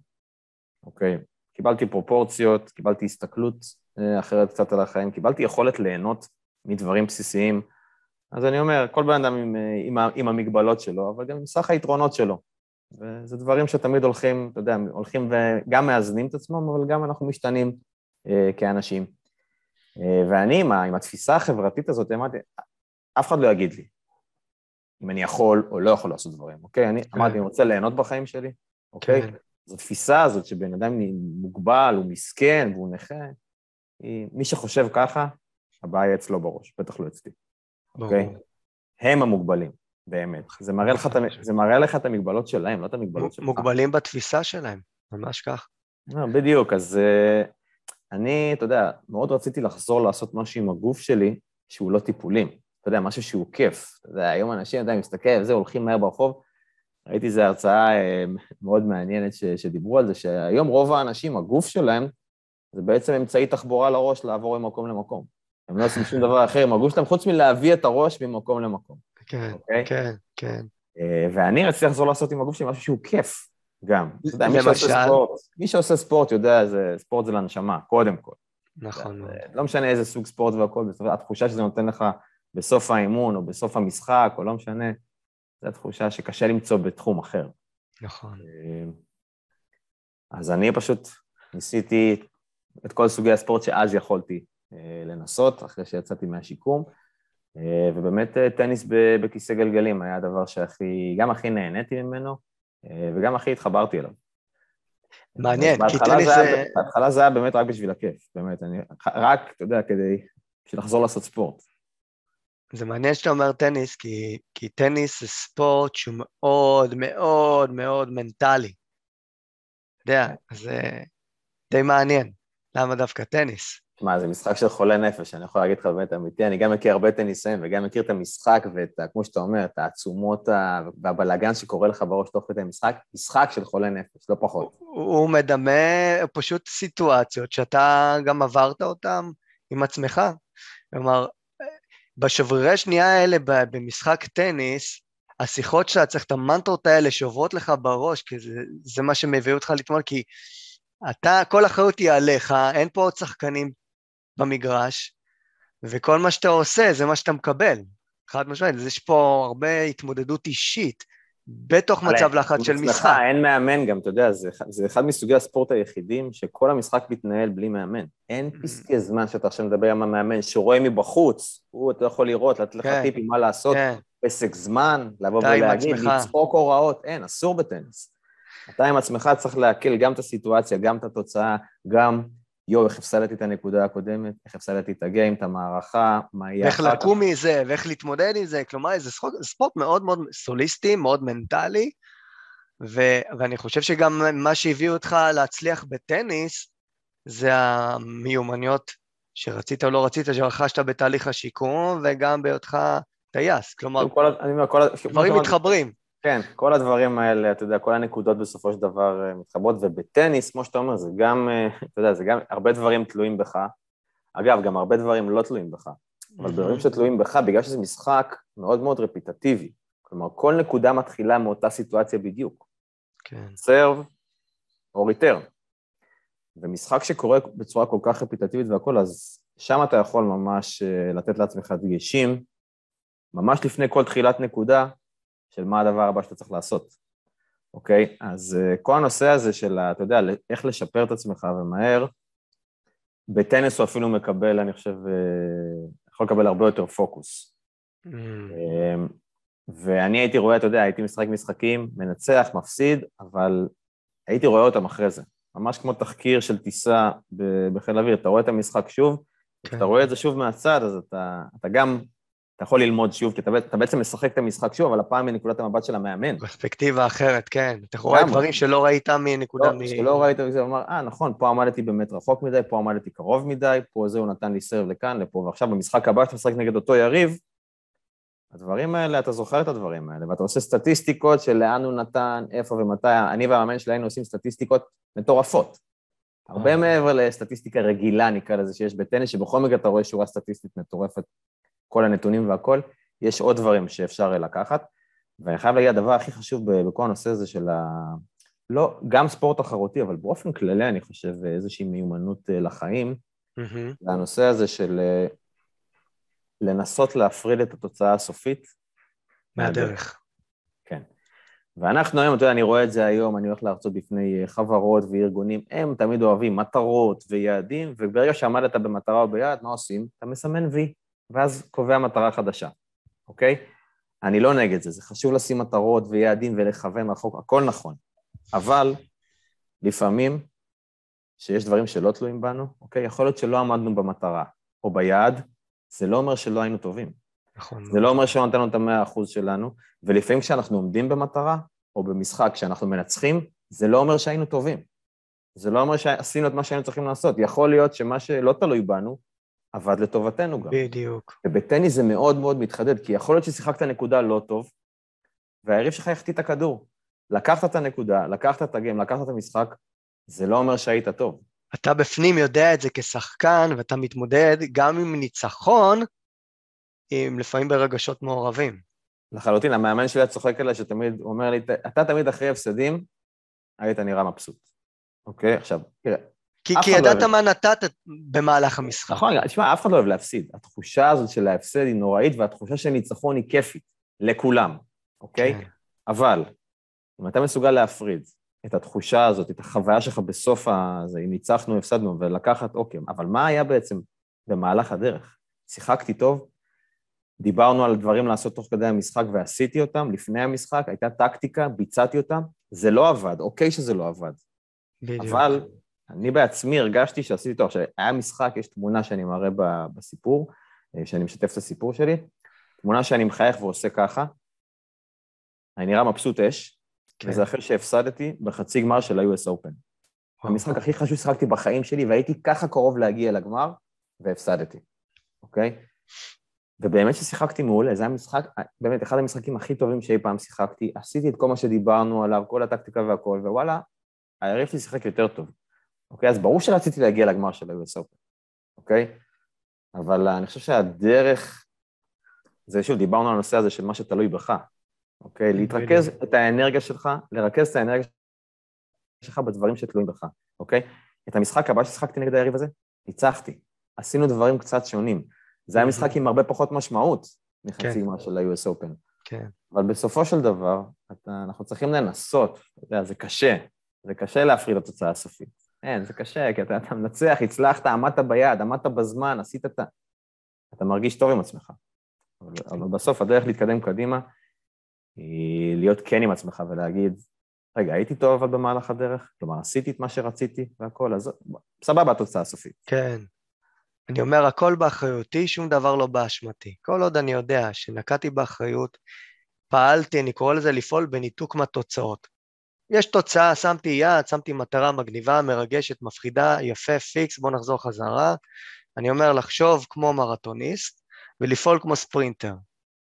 אוקיי? קיבלתי פרופורציות, קיבלתי הסתכלות uh, אחרת קצת על החיים, קיבלתי יכולת ליהנות מדברים בסיסיים. אז אני אומר, כל בן אדם עם, אה, עם, עם המגבלות שלו, אבל גם עם סך היתרונות שלו. וזה דברים שתמיד הולכים, אתה יודע, הולכים וגם מאזנים את עצמם, אבל גם אנחנו משתנים אה, כאנשים. אה, ואני, עם, עם התפיסה החברתית הזאת, אמרתי, אף אחד לא יגיד לי אם אני יכול או לא יכול לעשות דברים, אוקיי? אני כן. אמרתי, אני רוצה ליהנות בחיים שלי, אוקיי? כן. זו התפיסה הזאת שבן אדם מוגבל, הוא מסכן והוא נכה, היא, מי שחושב ככה, הבעיה אצלו בראש, בטח לא אצלי, אוקיי? הם המוגבלים, באמת. זה מראה, לך, זה מראה לך את המגבלות שלהם, לא את המגבלות שלך. מוגבלים בתפיסה שלהם, ממש כך. לא, בדיוק, אז uh, אני, אתה יודע, מאוד רציתי לחזור לעשות משהו עם הגוף שלי שהוא לא טיפולים. אתה יודע, משהו שהוא כיף. אתה יודע, היום אנשים, אתה יודע, מסתכל, וזה, הולכים מהר ברחוב. ראיתי איזו הרצאה uh, מאוד מעניינת ש, שדיברו על זה, שהיום רוב האנשים, הגוף שלהם, זה בעצם אמצעי תחבורה לראש לעבור ממקום למקום. הם לא עושים שום דבר אחר עם הגוף שלהם, חוץ מלהביא את הראש ממקום למקום. כן, okay? אוקיי? כן, כן. Uh, ואני רציתי לחזור לעשות עם הגוף שלי משהו שהוא כיף, גם. אתה יודע, מי שעושה ספורט, מי שעושה ספורט יודע, זה, ספורט זה לנשמה, קודם כל. נכון. לא משנה איזה סוג ספורט והכל, התחושה שזה נותן לך בסוף האימון או בסוף המשחק, או לא משנה, זו התחושה שקשה למצוא בתחום אחר. נכון. אה, אז אני פשוט ניסיתי את כל סוגי הספורט שאז יכולתי אה, לנסות, אחרי שיצאתי מהשיקום, אה, ובאמת טניס בכיסא גלגלים היה הדבר שהכי, גם הכי נהניתי ממנו, וגם הכי התחברתי אליו. מעניין, כי טניס זה... בהתחלה זה היה באמת רק בשביל הכיף, באמת, אני, רק, אתה יודע, כדי, בשביל לחזור לעשות ספורט. זה מעניין שאתה אומר טניס, כי, כי טניס זה ספורט שהוא מאוד מאוד מאוד מנטלי. אתה יודע, זה די מעניין. למה דווקא טניס? מה, זה משחק של חולה נפש, אני יכול להגיד לך באמת אמיתי, אני גם מכיר הרבה טניסאים וגם מכיר את המשחק ואת, כמו שאתה אומר, את העצומות והבלאגן שקורה לך בראש תוך כדי משחק, משחק של חולה נפש, לא פחות. הוא, הוא מדמה פשוט סיטואציות שאתה גם עברת אותן עם עצמך. כלומר, בשברירי שנייה האלה במשחק טניס, השיחות שאתה צריך את המנטרות האלה שעוברות לך בראש, כי זה, זה מה שמביא אותך לטמון, כי אתה, כל אחריות היא עליך, אין פה עוד שחקנים במגרש, וכל מה שאתה עושה זה מה שאתה מקבל, חד משמעית, יש פה הרבה התמודדות אישית. בתוך מצב לחץ של משחק. אין מאמן גם, אתה יודע, זה, זה אחד מסוגי הספורט היחידים שכל המשחק מתנהל בלי מאמן. אין mm. פסקי זמן שאתה עכשיו מדבר עם המאמן, שרואה מבחוץ, הוא, אתה יכול לראות, לתת לך כן, טיפים מה לעשות, כן. פסק זמן, לבוא ולהגיד, לצחוק הוראות, אין, אסור בטניס. אתה עם עצמך צריך להקל גם את הסיטואציה, גם את התוצאה, גם יואו, איך הפסדתי את הנקודה הקודמת, איך הפסדתי את הגיים, את המערכה, מה יהיה אחר כך. ואיך לקום מזה, ואיך להתמודד עם זה, כלומר, זה ספורט, ספורט מאוד מאוד סוליסטי, מאוד מנטלי, ו, ואני חושב שגם מה שהביא אותך להצליח בטניס, זה המיומנויות שרצית או לא רצית, שרכשת בתהליך השיקום, וגם בהיותך טייס, כלומר, כל, אני כל, דברים מתחברים. כן, כל הדברים האלה, אתה יודע, כל הנקודות בסופו של דבר אה, מתחברות, ובטניס, כמו שאתה אומר, זה גם, אה, אתה יודע, זה גם, הרבה דברים תלויים בך, אגב, גם הרבה דברים לא תלויים בך, אבל דברים שתלויים בך, בגלל שזה משחק מאוד מאוד רפיטטיבי. כלומר, כל נקודה מתחילה מאותה סיטואציה בדיוק. כן. סרב או ריטרן. ומשחק שקורה בצורה כל כך רפיטטיבית והכול, אז שם אתה יכול ממש אה, לתת לעצמך דגשים, ממש לפני כל תחילת נקודה, של מה הדבר הבא שאתה צריך לעשות, אוקיי? אז אה, כל הנושא הזה של, אתה יודע, איך לשפר את עצמך ומהר, בטניס הוא אפילו מקבל, אני חושב, אה, יכול לקבל הרבה יותר פוקוס. Mm. אמ, ואני הייתי רואה, אתה יודע, הייתי משחק משחקים, מנצח, מפסיד, אבל הייתי רואה אותם אחרי זה. ממש כמו תחקיר של טיסה בחיל האוויר, אתה רואה את המשחק שוב, כשאתה כן. רואה את זה שוב מהצד, אז אתה, אתה גם, אתה יכול ללמוד שוב, כי אתה, אתה בעצם משחק את המשחק שוב, אבל הפעם מנקודת המבט של המאמן. פרספקטיבה אחרת, כן. אתה רואה דברים שלא ראית מנקודה... לא, מ... שלא ראית, זה אומר, אה, נכון, פה עמדתי באמת רחוק מדי, פה עמדתי קרוב מדי, פה זה הוא נתן לי סרב לכאן, לפה, ועכשיו במשחק הבא שאתה משחק נגד אותו יריב, הדברים האלה, אתה זוכר את הדברים האלה, ואתה עושה סטטיסטיקות של לאן הוא נתן, איפה ומתי, אני והמאמן שלי היינו עושים סטטיסטיקות מטורפות. הרבה אה. מעבר לסטטיסטיקה רגילה, נקרא לזה, שיש בטניס, שבכל מקרה אתה רואה שורה סטטיסטית מטורפת, כל הנתונים והכל, יש עוד דברים שאפשר לקחת. ואני חייב להגיד, הדבר הכי חשוב בכל הנושא הזה של ה... לא, גם ספורט תחרותי, אבל באופן כללי, אני חושב, איזושהי מיומנות אה, לחיים, mm-hmm. זה הנושא הזה של אה, לנסות להפריד את התוצאה הסופית מהדרך. כן. ואנחנו היום, אתה יודע, אני רואה את זה היום, אני הולך להרצות בפני אה, חברות וארגונים, הם תמיד אוהבים מטרות ויעדים, וברגע שעמדת במטרה או ביעד, מה עושים? אתה מסמן וי, ואז קובע מטרה חדשה, אוקיי? אני לא נגד זה, זה חשוב לשים מטרות ויעדים ולכוון רחוק, הכל נכון. אבל לפעמים, שיש דברים שלא תלויים בנו, אוקיי? יכול להיות שלא עמדנו במטרה או ביעד, זה לא אומר שלא היינו טובים. נכון. זה לא אומר שלא נתנו את המאה אחוז שלנו, ולפעמים כשאנחנו עומדים במטרה, או במשחק כשאנחנו מנצחים, זה לא אומר שהיינו טובים. זה לא אומר שעשינו את מה שהיינו צריכים לעשות. יכול להיות שמה שלא תלוי בנו, עבד לטובתנו גם. בדיוק. ובטניס זה מאוד מאוד מתחדד, כי יכול להיות ששיחקת נקודה לא טוב, והיריב שלך יחטיא את הכדור. לקחת את הנקודה, לקחת את הגיים, לקחת את המשחק, זה לא אומר שהיית טוב. אתה בפנים יודע את זה כשחקן, ואתה מתמודד גם עם ניצחון, עם לפעמים ברגשות מעורבים. לחלוטין, המאמן שלי צוחק עליי שתמיד, אומר לי, אתה תמיד אחרי הפסדים, היית נראה מבסוט. אוקיי? עכשיו, תראה, כי, כי לא ידעת לא מה נתת במהלך המשחק. נכון, תשמע, אף אחד לא אוהב להפסיד. התחושה הזאת של ההפסד היא נוראית, והתחושה של ניצחון היא כיפית, לכולם, אוקיי? כן. אבל, אם אתה מסוגל להפריד את התחושה הזאת, את החוויה שלך בסוף הזה, אם ניצחנו, הפסדנו, ולקחת, אוקיי, אבל מה היה בעצם במהלך הדרך? שיחקתי טוב, דיברנו על דברים לעשות תוך כדי המשחק ועשיתי אותם, לפני המשחק, הייתה טקטיקה, ביצעתי אותם, זה לא עבד, אוקיי שזה לא עבד. בדיוק. אבל אני בעצמי הרגשתי שעשיתי טוב. עכשיו, היה משחק, יש תמונה שאני מראה בסיפור, אה, שאני משתף את הסיפור שלי, תמונה שאני מחייך ועושה ככה, אני נראה מבסוט אש, כן. וזה אחרי שהפסדתי בחצי גמר של ה-US Open. המשחק הכי חשוב ששחקתי בחיים שלי, והייתי ככה קרוב להגיע לגמר, והפסדתי, אוקיי? ובאמת ששיחקתי מעולה, זה היה משחק, באמת אחד המשחקים הכי טובים שאי פעם שיחקתי, עשיתי את כל מה שדיברנו עליו, כל הטקטיקה והכל, ווואלה, היריב שלי שיחק יותר טוב, אוקיי? אז ברור שרציתי להגיע לגמר של ה-US Open, אוקיי? אבל אני חושב שהדרך, זה שוב, דיברנו על הנושא הזה של מה שתלוי בך, אוקיי? להתרכז את האנרגיה שלך, לרכז את האנרגיה שלך בדברים שתלויים בך, אוקיי? את המשחק הבא ששיחקתי נגד היריב הזה, ניצחתי. עשינו דברים קצת שונים. זה היה משחק עם הרבה פחות משמעות מחצי כן. גמר של ה-US Open. כן. אבל בסופו של דבר, אתה, אנחנו צריכים לנסות, אתה יודע, זה קשה. זה קשה להפריד את התוצאה הסופית. אין, זה קשה, כי אתה, אתה מנצח, הצלחת, עמדת ביד, עמדת בזמן, עשית את ה... אתה מרגיש טוב עם עצמך. אבל, אבל בסוף הדרך להתקדם קדימה היא להיות כן עם עצמך ולהגיד, רגע, הייתי טוב אבל במהלך הדרך? כלומר, עשיתי את מה שרציתי והכל, אז סבבה התוצאה הסופית. כן. אני אומר, הכל באחריותי, שום דבר לא באשמתי. כל עוד אני יודע שנקעתי באחריות, פעלתי, אני קורא לזה לפעול בניתוק מהתוצאות. יש תוצאה, שמתי יעד, שמתי מטרה מגניבה, מרגשת, מפחידה, יפה, פיקס, בוא נחזור חזרה. אני אומר לחשוב כמו מרתוניסט ולפעול כמו ספרינטר.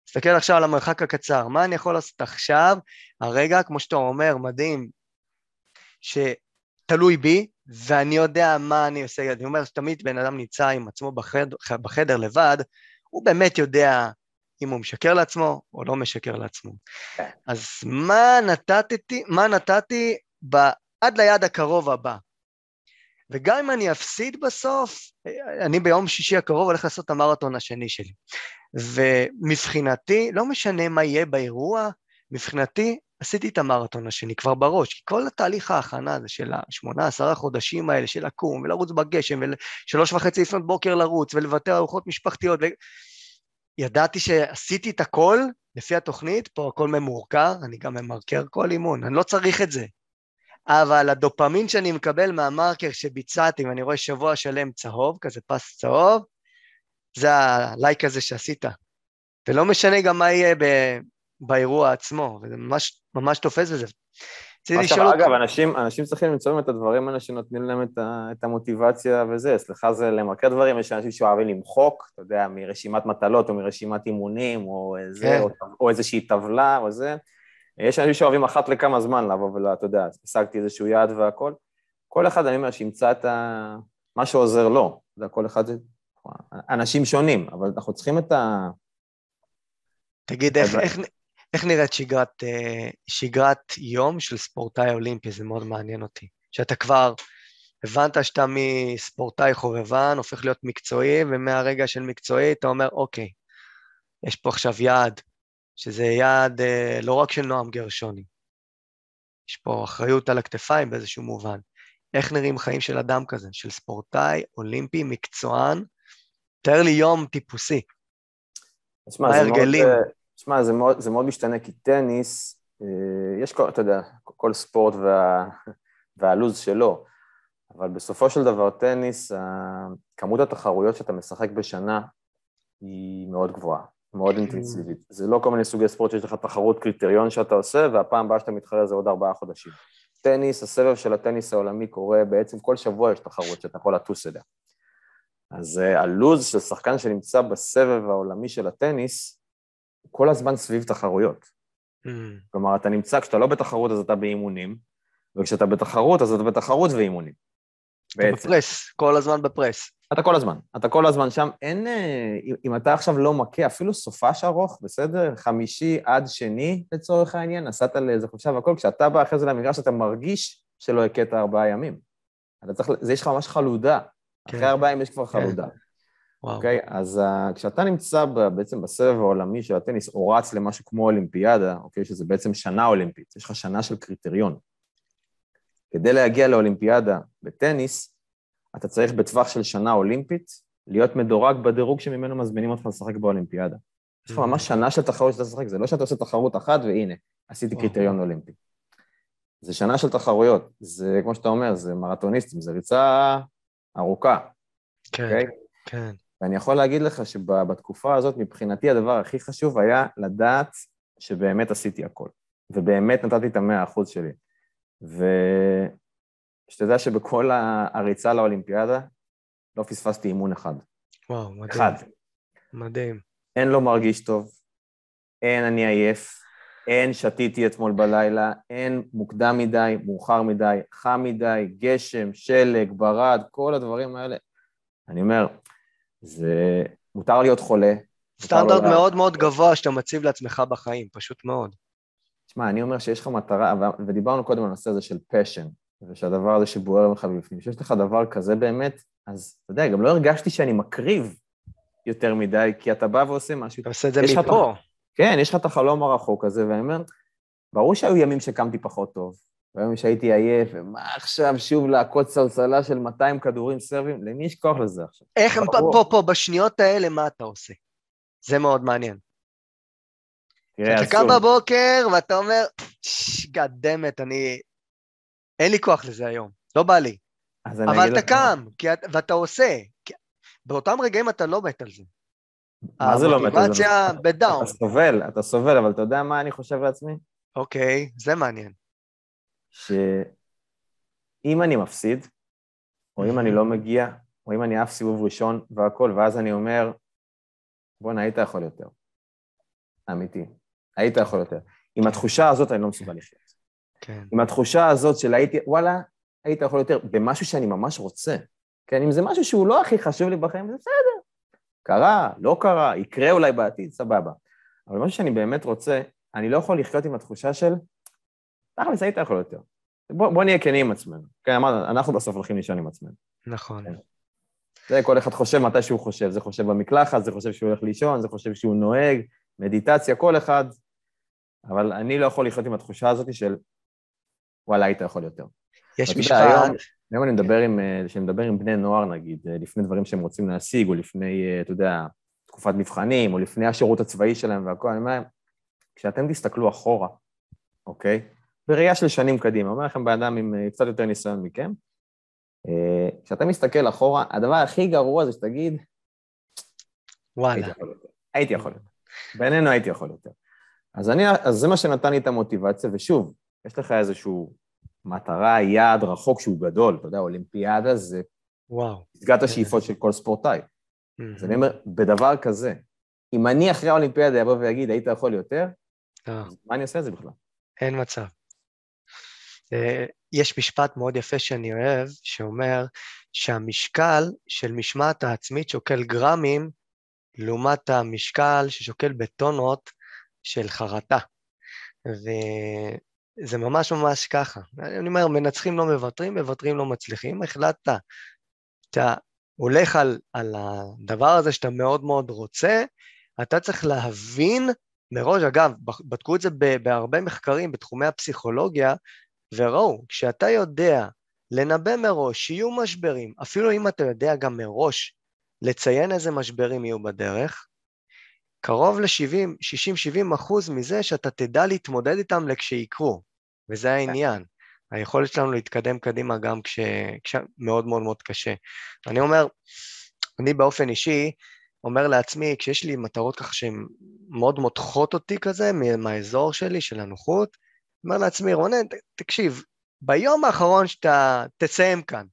תסתכל עכשיו על המרחק הקצר, מה אני יכול לעשות עכשיו, הרגע, כמו שאתה אומר, מדהים, שתלוי בי, ואני יודע מה אני עושה, אני אומר שתמיד בן אדם נמצא עם עצמו בחדר, בחדר לבד, הוא באמת יודע אם הוא משקר לעצמו או לא משקר לעצמו. כן. אז מה נתתי, מה נתתי ב, עד ליעד הקרוב הבא? וגם אם אני אפסיד בסוף, אני ביום שישי הקרוב הולך לעשות את המרתון השני שלי. ומבחינתי, לא משנה מה יהיה באירוע, מבחינתי עשיתי את המרתון השני כבר בראש, כי כל התהליך ההכנה הזה של השמונה, עשרה חודשים האלה של לקום ולרוץ בגשם ושלוש וחצי לפנות בוקר לרוץ ולוותר ארוחות משפחתיות, ו... ידעתי שעשיתי את הכל לפי התוכנית, פה הכל ממורקר, אני גם ממרקר כל אימון, אני לא צריך את זה. אבל הדופמין שאני מקבל מהמרקר שביצעתי, ואני רואה שבוע שלם צהוב, כזה פס צהוב, זה הלייק הזה שעשית. ולא משנה גם מה יהיה ב... באירוע עצמו, וזה ממש, ממש תופס בזה. רציתי לשאול אותך... אגב, אנשים, אנשים צריכים למצוא את הדברים האלה שנותנים להם את, ה, את המוטיבציה וזה. סליחה, זה למרקר דברים, יש אנשים שאוהבים למחוק, אתה יודע, מרשימת מטלות או מרשימת אימונים, או, זה, כן. או, או איזושהי טבלה או זה. יש אנשים שאוהבים אחת לכמה זמן לבוא ואתה יודע, השגתי איזשהו יעד והכל. כל אחד, אני אומר, שימצא את ה... מה שעוזר לו. אתה יודע, כל אחד זה... אנשים שונים, אבל אנחנו צריכים את ה... תגיד, איך, איך, איך נראית שגרת, אה, שגרת יום של ספורטאי אולימפי? זה מאוד מעניין אותי. שאתה כבר הבנת שאתה מספורטאי חובבן, הופך להיות מקצועי, ומהרגע של מקצועי אתה אומר, אוקיי, יש פה עכשיו יעד, שזה יעד אה, לא רק של נועם גרשוני, יש פה אחריות על הכתפיים באיזשהו מובן. איך נראים חיים של אדם כזה, של ספורטאי אולימפי, מקצוען? תאר לי יום טיפוסי. מה ההרגלים? תשמע, זה מאוד, זה מאוד משתנה, כי טניס, אה, יש, כל, אתה יודע, כל ספורט וה, והלו"ז שלו, אבל בסופו של דבר טניס, כמות התחרויות שאתה משחק בשנה היא מאוד גבוהה, מאוד אינטנסיבית. זה לא כל מיני סוגי ספורט שיש לך תחרות קריטריון שאתה עושה, והפעם הבאה שאתה מתחרה זה עוד ארבעה חודשים. טניס, הסבב של הטניס העולמי קורה בעצם כל שבוע יש תחרות שאתה יכול לטוס אליה. אז uh, הלו"ז של שחקן שנמצא בסבב העולמי של הטניס, כל הזמן סביב תחרויות. Mm. כלומר, אתה נמצא, כשאתה לא בתחרות אז אתה באימונים, וכשאתה בתחרות אז אתה בתחרות ואימונים. אתה בפרס, כל הזמן בפרס. אתה כל הזמן, אתה כל הזמן שם, אין, אה, אם אתה עכשיו לא מכה, אפילו סופש ארוך, בסדר? חמישי עד שני, לצורך העניין, נסעת לאיזה חופשה והכל, כשאתה בא אחרי זה למגרש, אתה מרגיש שלא הכית ארבעה ימים. אתה צריך, זה יש לך ממש חלודה. כן. אחרי ארבעה ימים יש כבר כן. חלודה. אוקיי? Okay? אז uh, כשאתה נמצא ב, בעצם בסבב העולמי של הטניס, או רץ למשהו כמו אולימפיאדה, אוקיי? Okay? שזה בעצם שנה אולימפית, יש לך שנה של קריטריון. כדי להגיע לאולימפיאדה בטניס, אתה צריך בטווח של שנה אולימפית להיות מדורג בדירוג שממנו מזמינים אותך לשחק באולימפיאדה. יש לך ממש שנה של תחרות שאתה משחק, זה לא שאתה עושה תחרות אחת והנה, עשיתי קריטריון אולימפי. זה שנה של תחרויות, זה כמו שאתה אומר, זה מרתוניסטים, זה ריצה ארוכה. כן, okay? אוקיי? כן. ואני יכול להגיד לך שבתקופה הזאת, מבחינתי הדבר הכי חשוב היה לדעת שבאמת עשיתי הכל, ובאמת נתתי את המאה אחוז שלי. ושתדע שבכל הריצה לאולימפיאדה לא פספסתי אימון אחד. וואו, מדהים. אחד. מדהים. אין לא מרגיש טוב, אין אני עייף, אין שתיתי אתמול בלילה, אין מוקדם מדי, מאוחר מדי, חם מדי, גשם, שלג, ברד, כל הדברים האלה. אני אומר, זה... מותר להיות חולה. סטנדרט לא מאוד מאוד גבוה שאתה מציב לעצמך בחיים, פשוט מאוד. תשמע, אני אומר שיש לך מטרה, ודיברנו קודם על הנושא הזה של פשן, ושהדבר הזה שבוער לך בפנים, שיש לך דבר כזה באמת, אז אתה יודע, גם לא הרגשתי שאני מקריב יותר מדי, כי אתה בא ועושה משהו. אתה עושה את זה מפה. כן, יש לך את החלום הרחוק הזה, ואני אומר, ברור שהיו ימים שקמתי פחות טוב, והיום שהייתי עייף, ומה עכשיו שוב לעקוץ סלסלה של 200 כדורים סרבים? למי יש כוח לזה עכשיו? איך, פה, פה, פה, בשניות האלה, מה אתה עושה? זה מאוד מעניין. תראה, אתה קם בבוקר ואתה אומר, גאדמת, אני... אין לי כוח לזה היום, לא בא לי. אבל אתה קם. ואתה עושה. כי... באותם רגעים אתה לא מת על זה. מה זה לא מת על זה? המוטיבציה בדאון. אתה סובל, אתה סובל, אבל אתה יודע מה אני חושב לעצמי? אוקיי, זה מעניין. שאם אני מפסיד, או אם אני לא מגיע, או אם אני אף סיבוב ראשון והכל, ואז אני אומר, בואנה, היית יכול יותר. אמיתי, היית יכול יותר. עם התחושה הזאת אני לא מסוגל לחיות. כן. עם התחושה הזאת של הייתי, וואלה, היית יכול יותר במשהו שאני ממש רוצה. כן, אם זה משהו שהוא לא הכי חשוב לי בחיים, זה בסדר. קרה, לא קרה, יקרה אולי בעתיד, סבבה. אבל משהו שאני באמת רוצה, אני לא יכול לחיות עם התחושה של, תכלס היית יכול יותר. בוא, בוא נהיה כנים עם עצמנו. כן, אמרנו, אנחנו בסוף הולכים לישון עם עצמנו. נכון. כן. זה כל אחד חושב מתי שהוא חושב, זה חושב במקלחת, זה חושב שהוא הולך לישון, זה חושב שהוא נוהג, מדיטציה, כל אחד. אבל אני לא יכול לחיות עם התחושה הזאת של, וואלה, היית יכול יותר. יש משפט... היום, היום אני מדבר עם, אה, כשאני מדבר עם בני נוער, נגיד, אה, לפני דברים שהם רוצים להשיג, או לפני, אה, אתה יודע, תקופת מבחנים, או לפני השירות הצבאי שלהם והכול, אני אומר להם, כשאתם תסתכלו אחורה, אוקיי? בראייה של שנים קדימה, אומר לכם בן אדם עם קצת יותר ניסיון מכם, כשאתה מסתכל אחורה, הדבר הכי גרוע זה שתגיד, וואלה. הייתי יכול יותר. בינינו הייתי יכול יותר. אז, אני, אז זה מה שנתן לי את המוטיבציה, ושוב, יש לך איזשהו מטרה, יעד רחוק שהוא גדול, אתה יודע, אולימפיאדה זה וואו. פסגת השאיפות של כל ספורטאי. אז אני אומר, בדבר כזה, אם אני אחרי האולימפיאדה אבוא ואגיד, היית יכול יותר, אה. מה אני אעשה את זה בכלל? אין מצב. אה, יש משפט מאוד יפה שאני אוהב, שאומר שהמשקל של משמעת העצמית שוקל גרמים, לעומת המשקל ששוקל בטונות של חרטה. וזה ממש ממש ככה. אני אומר, מנצחים לא מוותרים, מוותרים לא מצליחים. החלטת, אתה הולך על, על הדבר הזה שאתה מאוד מאוד רוצה, אתה צריך להבין מראש, אגב, בדקו את זה בהרבה מחקרים בתחומי הפסיכולוגיה, וראו, כשאתה יודע לנבא מראש שיהיו משברים, אפילו אם אתה יודע גם מראש לציין איזה משברים יהיו בדרך, קרוב ל-70, 60-70 אחוז מזה שאתה תדע להתמודד איתם לכשיקרו, וזה העניין. היכולת שלנו להתקדם קדימה גם כשמאוד מאוד מאוד קשה. אני אומר, אני באופן אישי אומר לעצמי, כשיש לי מטרות ככה שהן מאוד מותחות אותי כזה, מהאזור שלי, של הנוחות, אומר לעצמי, רונן, תקשיב, ביום האחרון שאתה תסיים כאן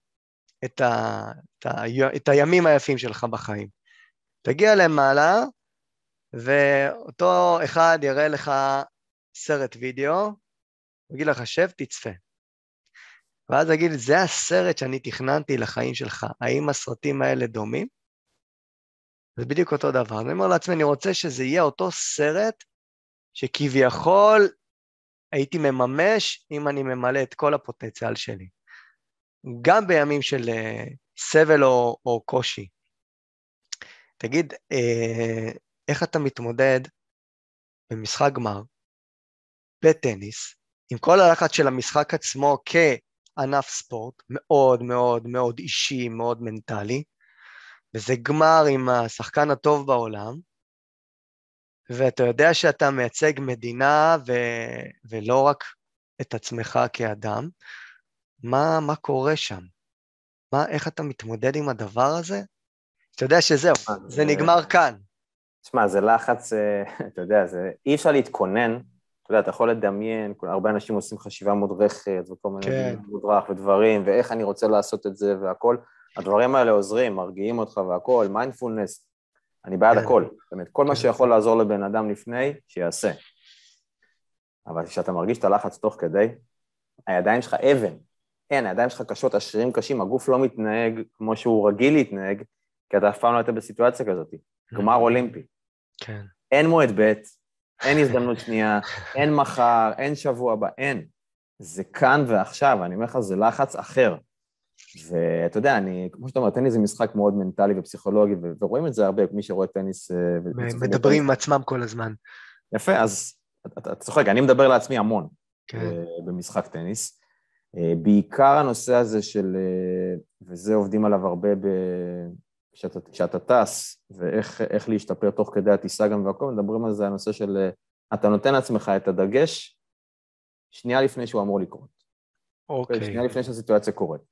את, ה, את, ה, את הימים היפים שלך בחיים, תגיע למעלה, ואותו אחד יראה לך סרט וידאו, הוא יגיד לך, שב, תצפה. ואז אגיד, זה הסרט שאני תכננתי לחיים שלך, האם הסרטים האלה דומים? זה בדיוק אותו דבר. אני אומר לעצמי, אני רוצה שזה יהיה אותו סרט שכביכול הייתי מממש אם אני ממלא את כל הפוטנציאל שלי. גם בימים של uh, סבל או, או קושי. תגיד, uh, איך אתה מתמודד במשחק גמר, בטניס, עם כל הלחץ של המשחק עצמו כענף ספורט, מאוד מאוד מאוד אישי, מאוד מנטלי, וזה גמר עם השחקן הטוב בעולם, ואתה יודע שאתה מייצג מדינה ו... ולא רק את עצמך כאדם, מה, מה קורה שם? מה, איך אתה מתמודד עם הדבר הזה? אתה יודע שזהו, זה נגמר כאן. תשמע, זה לחץ, אה, אתה יודע, זה, אי אפשר להתכונן, אתה יודע, אתה יכול לדמיין, הרבה אנשים עושים חשיבה מודרכת וכל מיני כן. מודרך ודברים, ואיך אני רוצה לעשות את זה והכל. הדברים האלה עוזרים, מרגיעים אותך והכל, מיינדפולנס, אני בעד כן. הכל, באמת, כל מה כן. שיכול לעזור לבן אדם לפני, שיעשה. אבל כשאתה מרגיש את הלחץ תוך כדי, הידיים שלך אבן, אין, הידיים שלך קשות, השרירים קשים, הגוף לא מתנהג כמו שהוא רגיל להתנהג, כי אתה אף פעם לא היית בסיטואציה כזאת. גמר אולימפי. כן. אין מועד ב', אין הזדמנות שנייה, אין מחר, אין שבוע הבא, אין. זה כאן ועכשיו, אני אומר לך, זה לחץ אחר. ואתה יודע, אני, כמו שאתה אומר, טניס זה משחק מאוד מנטלי ופסיכולוגי, ורואים את זה הרבה, מי שרואה טניס... אה, מדברים עם עצמם כל הזמן. יפה, אז אתה צוחק, אני מדבר לעצמי המון כן. אה, במשחק טניס. אה, בעיקר הנושא הזה של, וזה עובדים עליו הרבה כשאתה, טס, ואיך להשתפר תוך כדי הטיסה גם והכל, מדברים על זה, הנושא של אתה נותן לעצמך את הדגש שנייה לפני שהוא אמור לקרות. אוקיי. שנייה לפני שהסיטואציה קורית.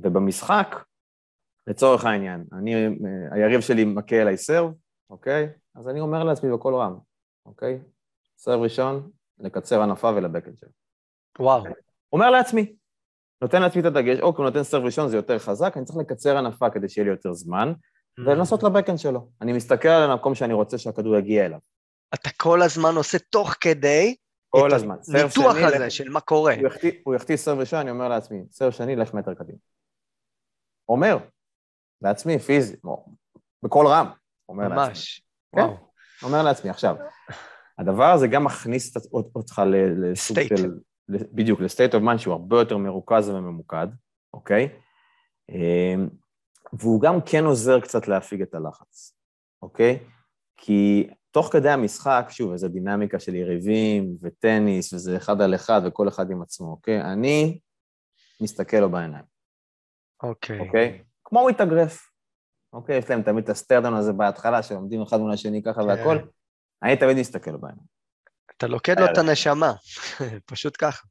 ובמשחק, לצורך העניין, אני, היריב שלי מכה אליי סרב, אוקיי? אז אני אומר לעצמי בקול רם, אוקיי? סרב ראשון, לקצר ענפה ולבקד שלו. וואו. אומר לעצמי, נותן לעצמי את הדגש, אוקיי, הוא נותן סרב ראשון, זה יותר חזק, אני צריך לקצר ענפה כדי שיהיה לי יותר זמן, mm. ולנסות לבקן שלו. אני מסתכל על המקום שאני רוצה שהכדור יגיע אליו. אתה כל הזמן עושה תוך כדי כל הזמן. הניתוח שני, הזה של מה קורה. הוא יחטיא סרב ראשון, אני אומר לעצמי, סרב שני, לך מטר קדימה. אומר, לעצמי, פיזי, בקול רם, אומר לעצמי. ממש. כן. וואו. אומר לעצמי, עכשיו, הדבר הזה גם מכניס אותך לסוג. של, בדיוק, ל-state of mind שהוא הרבה יותר מרוכז וממוקד, אוקיי? אמ, והוא גם כן עוזר קצת להפיג את הלחץ, אוקיי? כי תוך כדי המשחק, שוב, איזו דינמיקה של יריבים וטניס, וזה אחד על אחד וכל אחד עם עצמו, אוקיי? אני מסתכל לו בעיניים, אוקיי. אוקיי? כמו מתאגרף, אוקיי? יש להם תמיד את הסטרדון הזה בהתחלה, שעומדים אחד מול השני ככה כן. והכל. אני תמיד מסתכל בעיניים. אתה לוקד לו את הנשמה, פשוט ככה.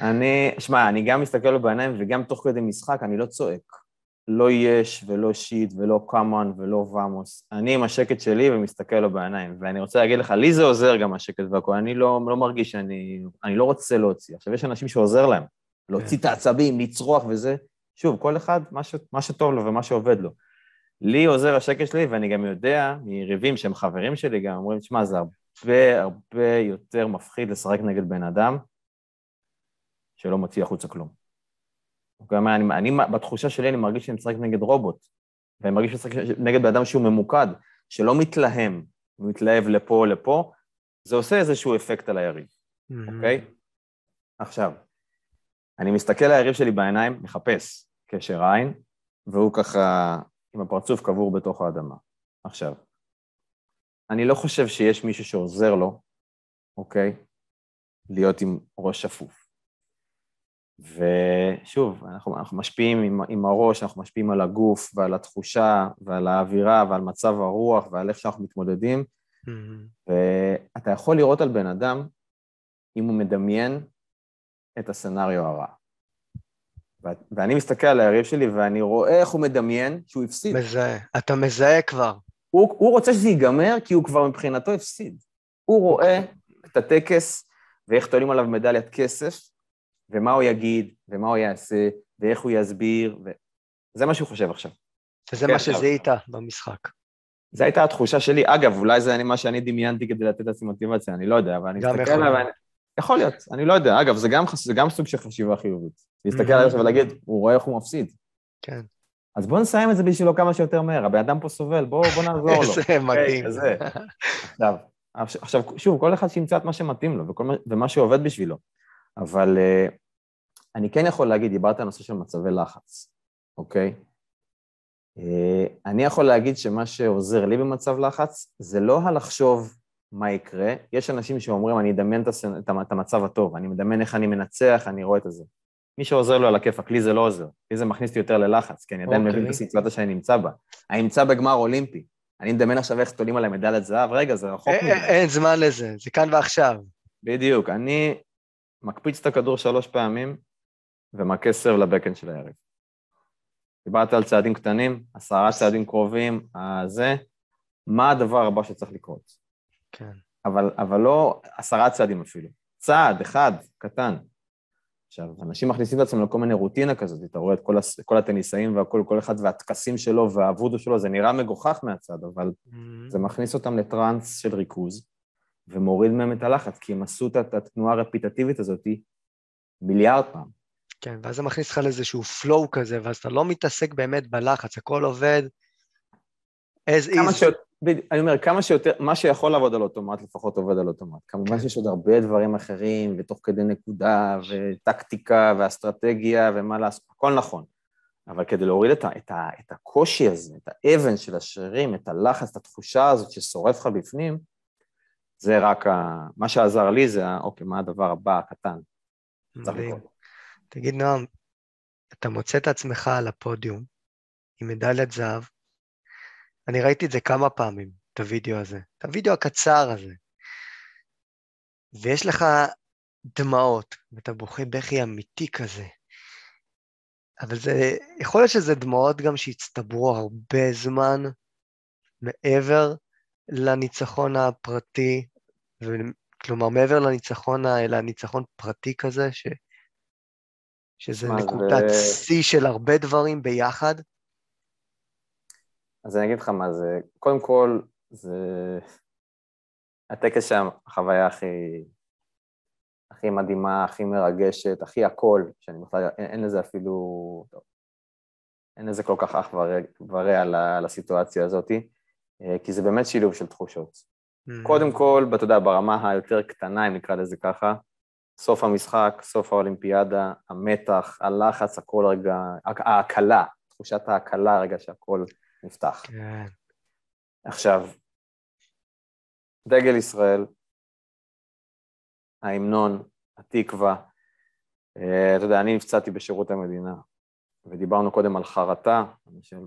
אני, שמע, אני גם מסתכל לו בעיניים וגם תוך כדי משחק אני לא צועק. לא יש ולא שיט ולא קאמן ולא ואמוס. אני עם השקט שלי ומסתכל לו בעיניים. ואני רוצה להגיד לך, לי זה עוזר גם השקט והכל. אני לא, לא מרגיש שאני... אני לא רוצה להוציא. עכשיו, יש אנשים שעוזר להם. להוציא את העצבים, לצרוח וזה. שוב, כל אחד, מה, ש, מה שטוב לו ומה שעובד לו. לי עוזר השקט שלי, ואני גם יודע מיריבים שהם חברים שלי גם, אומרים, תשמע, זה הרבה הרבה יותר מפחיד לשחק נגד בן אדם שלא מוציא החוצה כלום. אוקיי, אני, אני, אני, בתחושה שלי אני מרגיש שאני משחק נגד רובוט, ואני מרגיש שאני משחק נגד בן אדם שהוא ממוקד, שלא מתלהם, הוא מתלהב לפה או לפה, זה עושה איזשהו אפקט על היריב, אוקיי? עכשיו, אני מסתכל על היריב שלי בעיניים, מחפש קשר עין, והוא ככה עם הפרצוף קבור בתוך האדמה. עכשיו, אני לא חושב שיש מישהו שעוזר לו, אוקיי? להיות עם ראש שפוף. ושוב, אנחנו, אנחנו משפיעים עם, עם הראש, אנחנו משפיעים על הגוף ועל התחושה ועל האווירה ועל מצב הרוח ועל איך שאנחנו מתמודדים, ואתה יכול לראות על בן אדם אם הוא מדמיין את הסצנריו הרע. ו- ואני מסתכל על היריב שלי ואני רואה איך הוא מדמיין שהוא הפסיד. מזהה. אתה מזהה כבר. הוא, הוא רוצה שזה ייגמר כי הוא כבר מבחינתו הפסיד. הוא רואה את הטקס ואיך תולים עליו מדליית כסף, ומה הוא יגיד, ומה הוא יעשה, ואיך הוא יסביר, וזה מה שהוא חושב עכשיו. וזה כן, מה עכשיו. שזיהית במשחק. זו הייתה התחושה שלי. אגב, אולי זה אני, מה שאני דמיינתי כדי לתת לעצמי מוטיבציה, אני לא יודע, אבל אני מסתכל עליו. ואני- יכול להיות, אני לא יודע. אגב, זה גם, זה גם סוג של חשיבה חיובית. להסתכל Mhm. עליו ולהגיד, הוא רואה איך הוא מפסיד. כן. אז בואו נסיים את זה בשבילו כמה שיותר מהר, הבן אדם פה סובל, בואו בוא נעזור לו. איזה מדהים. כזה. עכשיו, עכשיו, שוב, כל אחד שימצא את מה שמתאים לו וכל מה, ומה שעובד בשבילו. אבל uh, אני כן יכול להגיד, דיברת על נושא של מצבי לחץ, אוקיי? Uh, אני יכול להגיד שמה שעוזר לי במצב לחץ זה לא הלחשוב מה יקרה. יש אנשים שאומרים, אני אדמיין את המצב הטוב, אני מדמיין איך אני מנצח, אני רואה את זה. מי שעוזר לו על הכיפאק, לי זה לא עוזר. לי זה מכניס אותי יותר ללחץ, כי אני עדיין אוקיי. מבין את הסיטואציה שאני נמצא בה. אני נמצא בגמר אולימפי. אני מדמיין עכשיו איך תולים עליי מדליית זהב, רגע, זה רחוק א- מדי. א- אין זמן לזה, זה כאן ועכשיו. בדיוק, אני מקפיץ את הכדור שלוש פעמים ומכה סרב לבקן של היריב. דיברת על צעדים קטנים, עשרה צעדים קרובים, הזה, מה הדבר הבא שצריך לקרות? כן. אבל, אבל לא עשרה צעדים אפילו, צעד אחד קטן. עכשיו, אנשים מכניסים את עצמם לכל מיני רוטינה כזאת, אתה רואה את כל, הס... כל הטניסאים והכל, כל אחד והטקסים שלו והוודו שלו, זה נראה מגוחך מהצד, אבל זה מכניס אותם לטראנס של ריכוז, ומוריד מהם את הלחץ, כי הם עשו את התנועה הרפיטטיבית הזאת מיליארד פעם. כן, ואז זה מכניס לך לאיזשהו flow כזה, ואז אתה לא מתעסק באמת בלחץ, הכל עובד as כמה is. בדיוק, אני אומר, כמה שיותר, מה שיכול לעבוד על אוטומט, לפחות עובד על אוטומט. כמובן. שיש עוד הרבה דברים אחרים, ותוך כדי נקודה, וטקטיקה, ואסטרטגיה, ומה לעשות, הכל נכון. אבל כדי להוריד את, ה, את, ה, את הקושי הזה, את האבן של השרירים, את הלחץ, את התחושה הזאת ששורף לך בפנים, זה רק ה... מה שעזר לי זה, אוקיי, מה הדבר הבא הקטן? מדהים. תגיד, נועם, אתה מוצא את עצמך על הפודיום עם מדליית זהב, אני ראיתי את זה כמה פעמים, את הוידאו הזה, את הוידאו הקצר הזה, ויש לך דמעות, ואתה בוכה בכי אמיתי כזה. אבל זה, יכול להיות שזה דמעות גם שהצטברו הרבה זמן מעבר לניצחון הפרטי, ו- כלומר, מעבר לניצחון, אלא ניצחון פרטי כזה, ש, שזה זה- נקודת שיא של הרבה דברים ביחד. אז אני אגיד לך מה זה, קודם כל, זה... הטקס שם, החוויה הכי, הכי מדהימה, הכי מרגשת, הכי הכל, שאני בכלל, אין, אין לזה אפילו, טוב, אין לזה כל כך אח ורע לסיטואציה הזאת, אה, כי זה באמת שילוב של תחושות. Mm. קודם כל, אתה יודע, ברמה היותר קטנה, אם נקרא לזה ככה, סוף המשחק, סוף האולימפיאדה, המתח, הלחץ, הכל רגע, ההקלה, תחושת ההקלה רגע שהכל נפתח. כן. עכשיו, דגל ישראל, ההמנון, התקווה, אה, אתה יודע, אני נפצעתי בשירות המדינה, ודיברנו קודם על חרטה,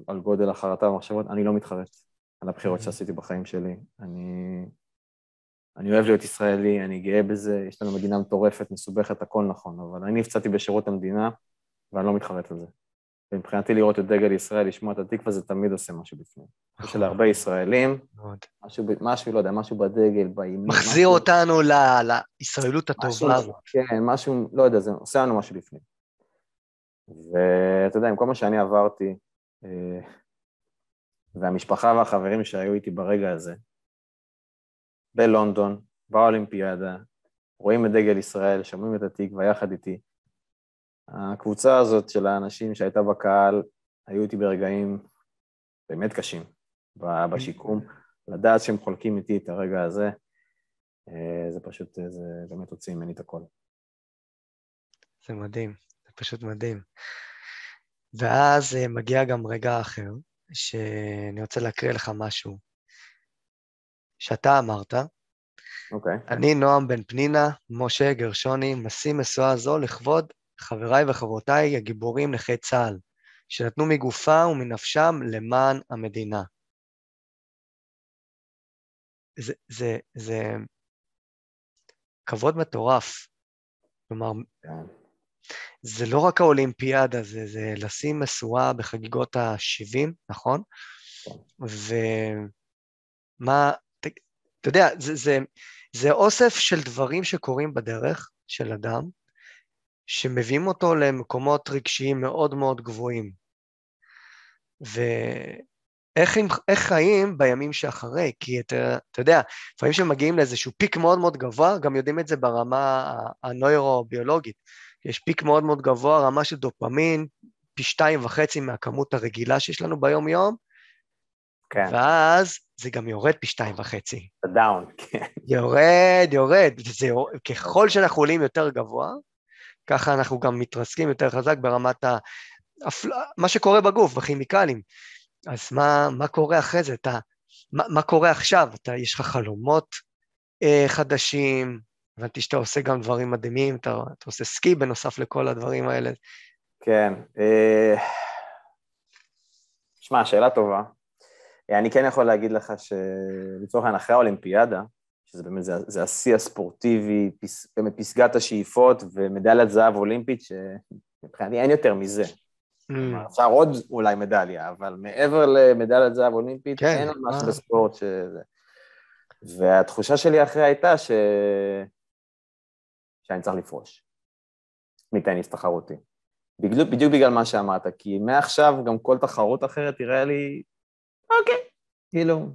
על גודל החרטה והמחשבות, אני לא מתחרט על הבחירות שעשיתי בחיים שלי. אני, אני אוהב להיות ישראלי, אני גאה בזה, יש לנו מדינה מטורפת, מסובכת, הכל נכון, אבל אני נפצעתי בשירות המדינה, ואני לא מתחרט על זה. ומבחינתי לראות את דגל ישראל, לשמוע את התקווה, זה תמיד עושה משהו בפנים. יש נכון. להרבה ישראלים, משהו, משהו, לא יודע, משהו בדגל, באימון. מחזיר משהו, אותנו לישראלות הטובה הזאת. כן, משהו, לא יודע, זה עושה לנו משהו בפנים. ואתה יודע, עם כל מה שאני עברתי, אה, והמשפחה והחברים שהיו איתי ברגע הזה, בלונדון, באולימפיאדה, רואים את דגל ישראל, שומעים את התקווה יחד איתי, הקבוצה הזאת של האנשים שהייתה בקהל, היו איתי ברגעים באמת קשים בשיקום, לדעת שהם חולקים איתי את הרגע הזה, אה, זה פשוט, זה באמת הוציא ממני את הכל. זה מדהים, זה פשוט מדהים. ואז אה, מגיע גם רגע אחר, שאני רוצה להקריא לך משהו שאתה אמרת. אוקיי. Okay. אני, נועם בן פנינה, משה גרשוני, משים משואה זו לכבוד חבריי וחברותיי הגיבורים נכי צה"ל, שנתנו מגופם ומנפשם למען המדינה. זה, זה, זה כבוד מטורף. כלומר, זה לא רק האולימפיאדה, זה, זה לשים משואה בחגיגות ה-70, נכון? ומה, אתה, יודע, זה, זה, זה אוסף של דברים שקורים בדרך של אדם, שמביאים אותו למקומות רגשיים מאוד מאוד גבוהים. ואיך איך חיים בימים שאחרי? כי אתה, אתה יודע, לפעמים כשמגיעים לאיזשהו peak מאוד מאוד גבוה, גם יודעים את זה ברמה הנוירוביולוגית. יש peak מאוד מאוד גבוה, רמה של דופמין, פי שתיים וחצי מהכמות הרגילה שיש לנו ביום-יום, כן. ואז זה גם יורד פי שתיים וחצי. down, כן. יורד, יורד. זה. ככל שאנחנו עולים יותר גבוה, ככה אנחנו גם מתרסקים יותר חזק ברמת ה... מה שקורה בגוף, בכימיקלים. אז מה, מה קורה אחרי זה? אתה, מה, מה קורה עכשיו? אתה, יש לך חלומות אה, חדשים, הבנתי שאתה עושה גם דברים מדהימים, אתה, אתה עושה סקי בנוסף לכל הדברים האלה. כן. אה... שמע, שאלה טובה. אני כן יכול להגיד לך שלצורך העניין אחרי האולימפיאדה, שזה באמת, זה, זה השיא הספורטיבי, פס, באמת פסגת השאיפות ומדליית זהב אולימפית, שמבחינתי אין יותר מזה. Mm. אפשר עוד אולי מדליה, אבל מעבר למדליית זהב אולימפית, כן, אין עוד משהו בספורט שזה... והתחושה שלי אחרי הייתה ש... שאני צריך לפרוש מטניס תחרותי. בדיוק, בדיוק בגלל מה שאמרת, כי מעכשיו גם כל תחרות אחרת תראה לי, אוקיי, כאילו,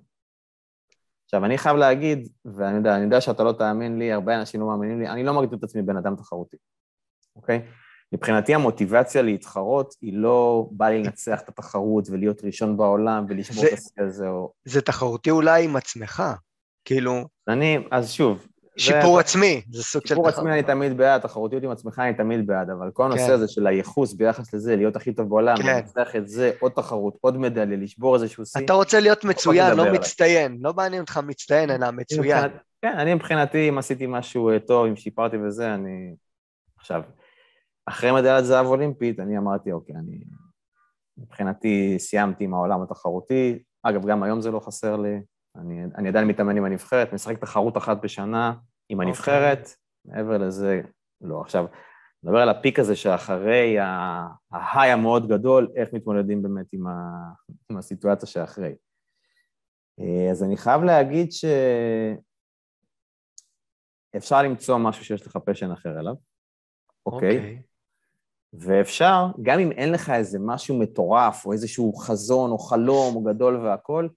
עכשיו, אני חייב להגיד, ואני יודע, אני יודע שאתה לא תאמין לי, הרבה אנשים לא מאמינים לי, אני לא מגדיר את עצמי בן אדם תחרותי, אוקיי? מבחינתי המוטיבציה להתחרות היא לא בא לי לנצח את התחרות ולהיות ראשון בעולם ולשבור את השיא הזה או... זה תחרותי אולי עם עצמך, כאילו... אני, אז שוב, שיפור זה, עצמי, זה סוג של... שיפור עצמי אני תמיד בעד, תחרותיות עם עצמך אני תמיד בעד, אבל כל הנושא כן. הזה של הייחוס ביחס לזה, להיות הכי טוב בעולם, כן. לנצח את זה, עוד תחרות, עוד מדליה, לשבור איזשהו שיא. אתה רוצה להיות מצוין, לא מצטיין, לא מעניין אותך מצטיין, אלא מצוין. כן, אני מבחינתי, אם עשיתי משהו אה, טוב, אם שיפרתי וזה, אני... עכשיו, אחרי מדליית זהב אולימפית, אני אמרתי, אוקיי, אני... מבחינתי סיימתי עם העולם התחרותי, אגב, גם היום זה לא חסר לי, אני, אני עדיין מתאמן עם הנבחרת, משחק תחרות אחת בשנה עם אוקיי. הנבחרת, okay. מעבר לזה, לא. עכשיו, נדבר על הפיק הזה שאחרי ההיי המאוד גדול, איך מתמודדים באמת עם, ה, עם הסיטואציה שאחרי. אה, אז אני חייב להגיד שאפשר למצוא משהו שיש לך פשן אחר אליו, אוקיי? Okay. Okay. ואפשר, גם אם אין לך איזה משהו מטורף, או איזשהו חזון, או חלום, או גדול והכול,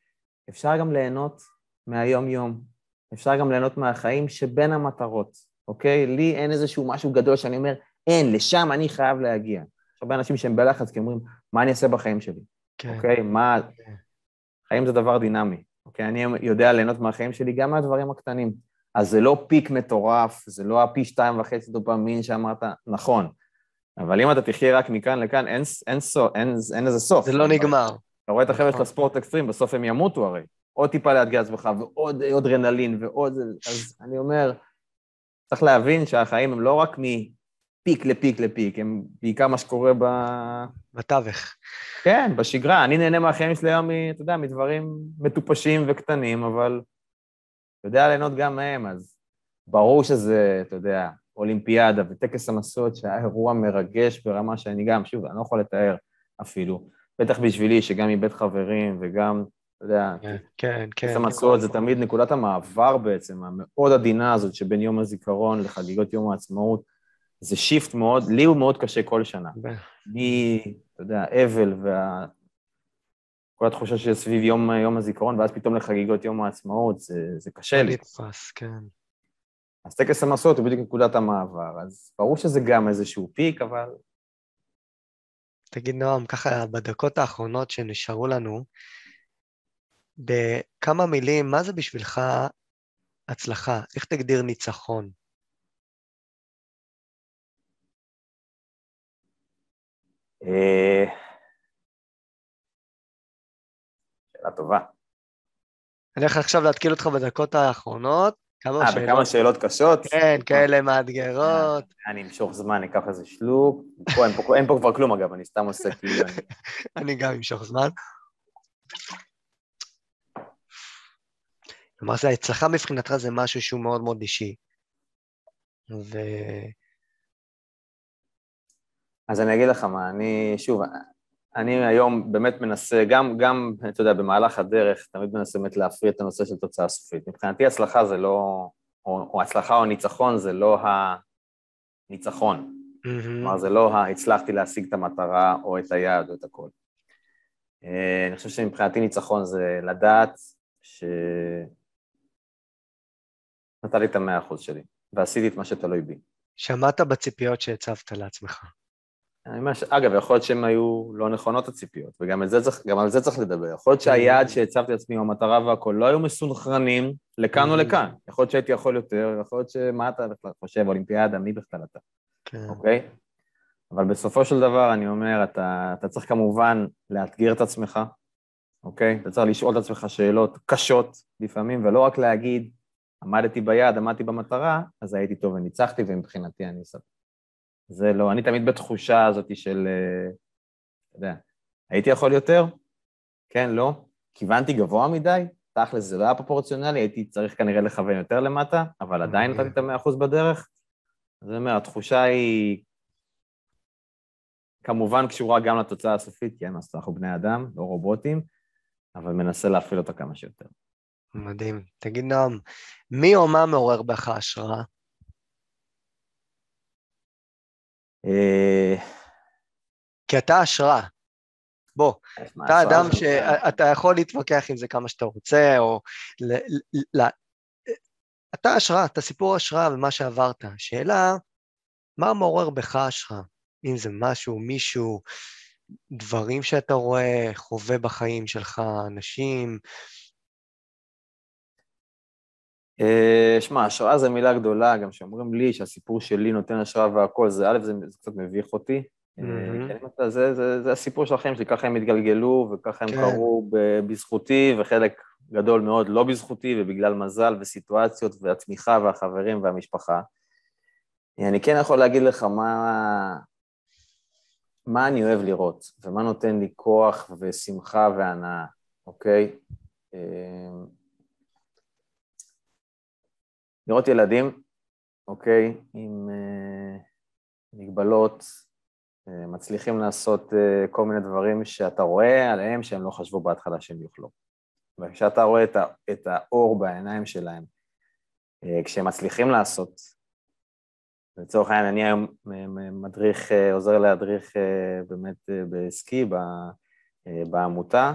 אפשר גם ליהנות מהיום-יום. אפשר גם ליהנות מהחיים שבין המטרות. אוקיי? לי אין איזשהו משהו גדול שאני אומר, אין, לשם אני חייב להגיע. יש הרבה אנשים שהם בלחץ, כי אומרים, מה אני אעשה בחיים שלי? כן. אוקיי? מה... כן. חיים זה דבר דינמי, אוקיי? אני יודע ליהנות מהחיים שלי גם מהדברים הקטנים. אז זה לא פיק מטורף, זה לא הפי שתיים וחצי דופמין שאמרת, נכון. אבל אם אתה תחיה רק מכאן לכאן, אין, אין, אין, אין, אין איזה סוף. זה לא נגמר. אתה רואה את החבר'ה של נכון. הספורט אקסטרים, בסוף הם ימותו הרי. עוד טיפה לאתגר עצמך, ועוד אדרנלין, ועוד... אז אני אומר, צריך להבין שהחיים הם לא רק מפיק לפיק לפיק, הם בעיקר מה שקורה ב... בתווך. כן, בשגרה. אני נהנה מהחיים שלי היום, אתה יודע, מדברים מטופשים וקטנים, אבל יודע ליהנות גם מהם, אז ברור שזה, אתה יודע, אולימפיאדה וטקס המסעות, שהיה אירוע מרגש ברמה שאני גם, שוב, אני לא יכול לתאר אפילו. בטח בשבילי, שגם מבית חברים וגם, אתה יודע, כן, כן. טקס המסעות זה תמיד נקודת המעבר בעצם, המאוד עדינה הזאת שבין יום הזיכרון לחגיגות יום העצמאות. זה shift מאוד, לי הוא מאוד קשה כל שנה. לי, אתה יודע, אבל וה... כל התחושה של סביב יום, יום הזיכרון, ואז פתאום לחגיגות יום העצמאות, זה, זה קשה לי. נתפס, כן. אז טקס המסורת הוא בדיוק נקודת המעבר, אז ברור שזה גם איזשהו peak, אבל... תגיד, נועם, ככה בדקות האחרונות שנשארו לנו, בכמה מילים, מה זה בשבילך הצלחה? איך תגדיר ניצחון? אה, שאלה טובה. אני הולך עכשיו להתקיל אותך בדקות האחרונות. כמה אה, שאלות. בכמה שאלות קשות? כן, כאלה מאתגרות. אה, אני אמשוך זמן, אני אקח איזה שלוק. אין פה כבר כלום, אגב, אני סתם עושה כאילו... אני גם אמשוך זמן. כלומר, ההצלחה מבחינתך זה משהו שהוא מאוד מאוד אישי. ו... אז אני אגיד לך מה, אני, שוב, אני היום באמת מנסה, גם, גם, אתה יודע, במהלך הדרך, תמיד מנסה באמת להפריד את הנושא של תוצאה סופית. מבחינתי הצלחה זה לא, או, או הצלחה או ניצחון זה לא הניצחון. כלומר, mm-hmm. זה לא הצלחתי להשיג את המטרה או את היעד או את הכל. אה, אני חושב שמבחינתי ניצחון זה לדעת ש... נתן לי את המאה אחוז שלי, ועשיתי את מה שתלוי בי. שמעת בציפיות שהצבת לעצמך. אני אומר, אגב, יכול להיות שהן היו לא נכונות הציפיות, וגם על זה צריך, על זה צריך לדבר. יכול להיות שהיעד שהצבתי לעצמי, המטרה והכול, לא היו מסונכרנים לכאן או לכאן. יכול להיות שהייתי יכול יותר, יכול להיות שמה אתה בכלל חושב, אולימפיאדה, מי בכלל אתה? כן. אוקיי? אבל בסופו של דבר, אני אומר, אתה, אתה צריך כמובן לאתגר את עצמך, אוקיי? אתה צריך לשאול את עצמך שאלות קשות לפעמים, ולא רק להגיד, עמדתי ביעד, עמדתי במטרה, אז הייתי טוב וניצחתי, ומבחינתי אני אספר. זה לא, אני תמיד בתחושה הזאת של, אה, אתה יודע, הייתי יכול יותר? כן, לא? כיוונתי גבוה מדי? תכל'ס זה לא היה פרופורציונלי, הייתי צריך כנראה לכוון יותר למטה, אבל עדיין נתתי את המאה אחוז בדרך. אני אומר, התחושה היא כמובן קשורה גם לתוצאה הסופית, כן, אז אנחנו בני אדם, לא רובוטים, אבל מנסה להפעיל אותה כמה שיותר. מדהים. תגיד, נועם, מי או מה מעורר בך השראה? אה, כי אתה השראה. בוא, אתה אדם שאתה יכול להתווכח עם זה כמה שאתה רוצה, או... ל, ל, אתה השראה, אתה סיפור השראה ומה שעברת. השאלה, מה מעורר בך השראה? אם זה משהו, מישהו, דברים שאתה רואה, חווה בחיים שלך, אנשים, אה, שמע, השראה זו מילה גדולה, גם שאומרים לי שהסיפור שלי נותן השראה והכל, זה א', זה, זה קצת מביך אותי. Mm-hmm. זה, זה, זה, הסיפור של החיים שלי, ככה הם התגלגלו וככה הם כן. קרו בזכותי, וחלק גדול מאוד לא בזכותי ובגלל מזל וסיטואציות והתמיכה והחברים והמשפחה. אני כן יכול להגיד לך מה, מה אני אוהב לראות ומה נותן לי כוח ושמחה והנאה, אוקיי? אה, לראות ילדים, אוקיי, עם uh, מגבלות, uh, מצליחים לעשות uh, כל מיני דברים שאתה רואה עליהם שהם לא חשבו בהתחלה שהם יוכלו. וכשאתה רואה את, ה, את האור בעיניים שלהם, uh, כשהם מצליחים לעשות, לצורך העניין, אני היום מדריך, עוזר להדריך באמת בסקי בעמותה,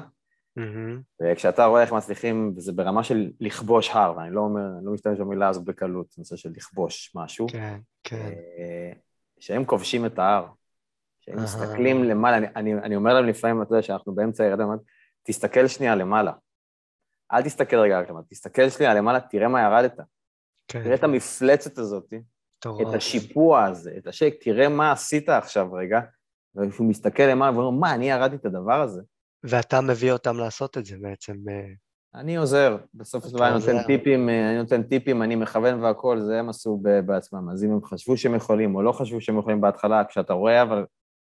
מהמם. וכשאתה רואה איך מצליחים, וזה ברמה של לכבוש הר, ואני לא אומר, אני לא משתמש במילה הזאת בקלות, נושא של לכבוש משהו, כן, כן. אה, שהם כובשים את ההר, שהם אהה. מסתכלים למעלה, אני, אני, אני אומר להם לפעמים, אתה יודע, שאנחנו באמצע ירידה, אני אומר, תסתכל שנייה למעלה. אל תסתכל רגע רק למעלה, תסתכל שנייה למעלה, תראה מה ירדת. כן. תראה את המפלצת הזאת, מטורף. את השיפוע הזה, את השייק, תראה מה עשית עכשיו רגע, וכשהוא מסתכל למעלה ואומר, מה, אני ירדתי את הדבר הזה? ואתה מביא אותם לעשות את זה בעצם. אה, אני עוזר, בסוף של דבר אני. נותן טיפים, אה, אני נותן טיפים, אני מכוון והכל, זה הם עשו בעצמם. אז אם הם חשבו שהם יכולים או לא חשבו שהם יכולים בהתחלה, כשאתה רואה, אבל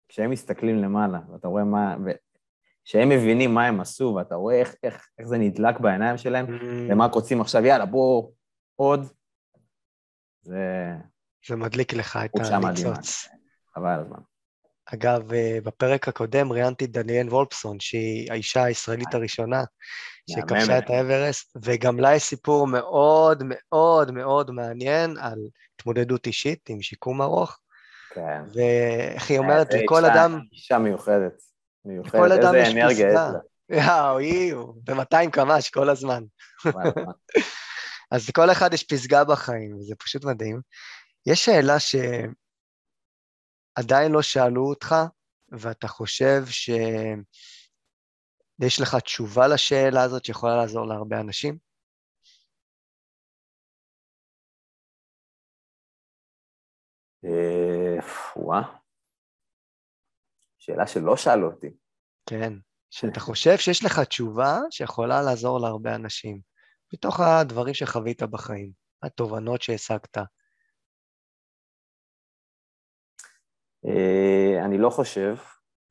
כשהם מסתכלים למעלה, ואתה רואה מה, כשהם מבינים מה הם עשו, ואתה רואה איך, איך, איך זה נדלק בעיניים שלהם, והם רק רוצים עכשיו, יאללה, בוא עוד, זה זה מדליק לך את. הניצוץ. חבל הזמן. אגב, אה, בפרק הקודם ראיינתי את דניאל וולפסון, שהיא האישה הישראלית הראשונה שכבשה. את האברסט, וגם לה יש סיפור מאוד מאוד מאוד מעניין על התמודדות אישית עם שיקום ארוך, כן. ואיך היא אומרת, זה לכל אדם, אישה מיוחדת. מיוחדת, לכל אדם איזה יש אנרגיה יש פסגה. יאו, איו, ב-200 קמ"ש כל הזמן. לה. אז לכל אחד יש פסגה בחיים, וזה פשוט מדהים. יש שאלה שעדיין לא שאלו אותך, ואתה חושב שיש לך תשובה לשאלה הזאת שיכולה לעזור להרבה אנשים? אה, וואה. שאלה שלא שאלו אותי. כן. שאתה חושב שיש לך תשובה שיכולה לעזור להרבה אנשים, מתוך הדברים שחווית בחיים, התובנות שהשגת. אני לא חושב,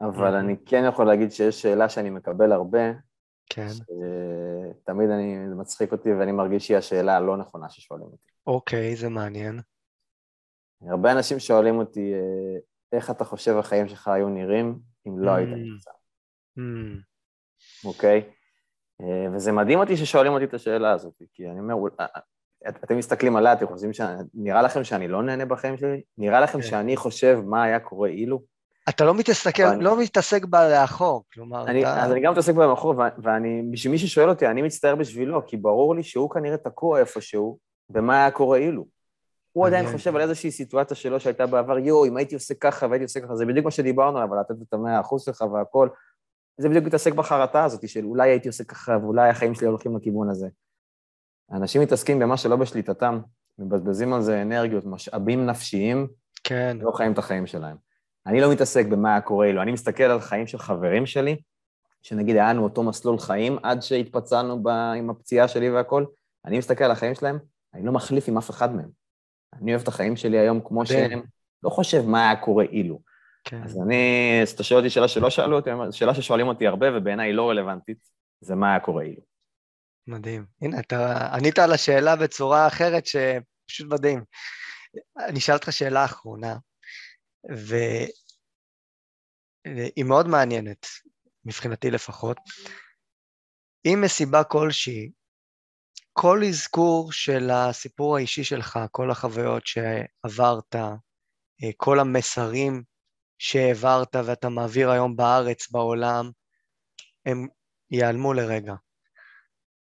אבל. אני כן יכול להגיד שיש שאלה שאני מקבל הרבה, כן. תמיד אני, זה מצחיק אותי ואני מרגיש שהיא השאלה הלא נכונה ששואלים אותי. אוקיי, זה מעניין. הרבה אנשים שואלים אותי, אה, איך אתה חושב החיים שלך היו נראים אם לא היית Mm. נמצא, Hmm, אוקיי? אה, וזה מדהים אותי ששואלים אותי את השאלה הזאת, כי אני אומר, "אול- אה, אה, את- אתם מסתכלים עליי, אתם חושבים ש... נראה לכם שאני לא נהנה בחיים שלי? נראה לכם כן. שאני חושב מה היה קורה אילו? אתה לא מתעסק, לא מתעסק בלאחור, כלומר, אני, אתה... אז אני גם מתעסק במאחור, ו- ואני, בשביל מי ששואל אותי, אני מצטער בשבילו, כי ברור לי שהוא כנראה תקוע איפשהו, במה היה קורה אילו. הוא עדיין. חושב על איזושהי סיטואציה שלו שהייתה בעבר, יואו, אם הייתי עושה ככה והייתי עושה ככה, זה בדיוק מה שדיברנו עליו, לתת את המאה אחוז שלך והכל. זה בדיוק מתעסק בחרטה הזאת של אולי הייתי עושה ככה ואולי החיים שלי הולכים לכיוון הזה. אנשים מתעסקים במה שלא בשליטתם, מבזבזים על זה אנרגיות, משאבים נפשיים, כן, לא חיים את החיים שלהם. אני לא מתעסק במה היה קורה אילו, אני מסתכל על חיים של חברים שלי, שנגיד היה לנו אותו מסלול חיים עד שהתפצענו ב... עם הפציעה שלי והכל, אני מסתכל על החיים שלהם, אני לא מחליף עם אף אחד מהם. אני אוהב את החיים שלי היום כמו מדהים. שהם, לא חושב מה היה קורה אילו. כן. אז אני, אז אתה שואל אותי שאלה שלא שאלו אותי, שאלה ששואלים אותי הרבה ובעיניי היא לא רלוונטית, זה מה היה קורה אילו. מדהים. הנה, אתה ענית על השאלה בצורה אחרת שפשוט מדהים. אני אשאל אותך שאלה אחרונה, והיא מאוד מעניינת, מבחינתי לפחות. אם מסיבה כלשהי, כל אזכור של הסיפור האישי שלך, כל החוויות שעברת, אה, כל המסרים שהעברת ואתה מעביר היום בארץ, בעולם, הם ייעלמו לרגע.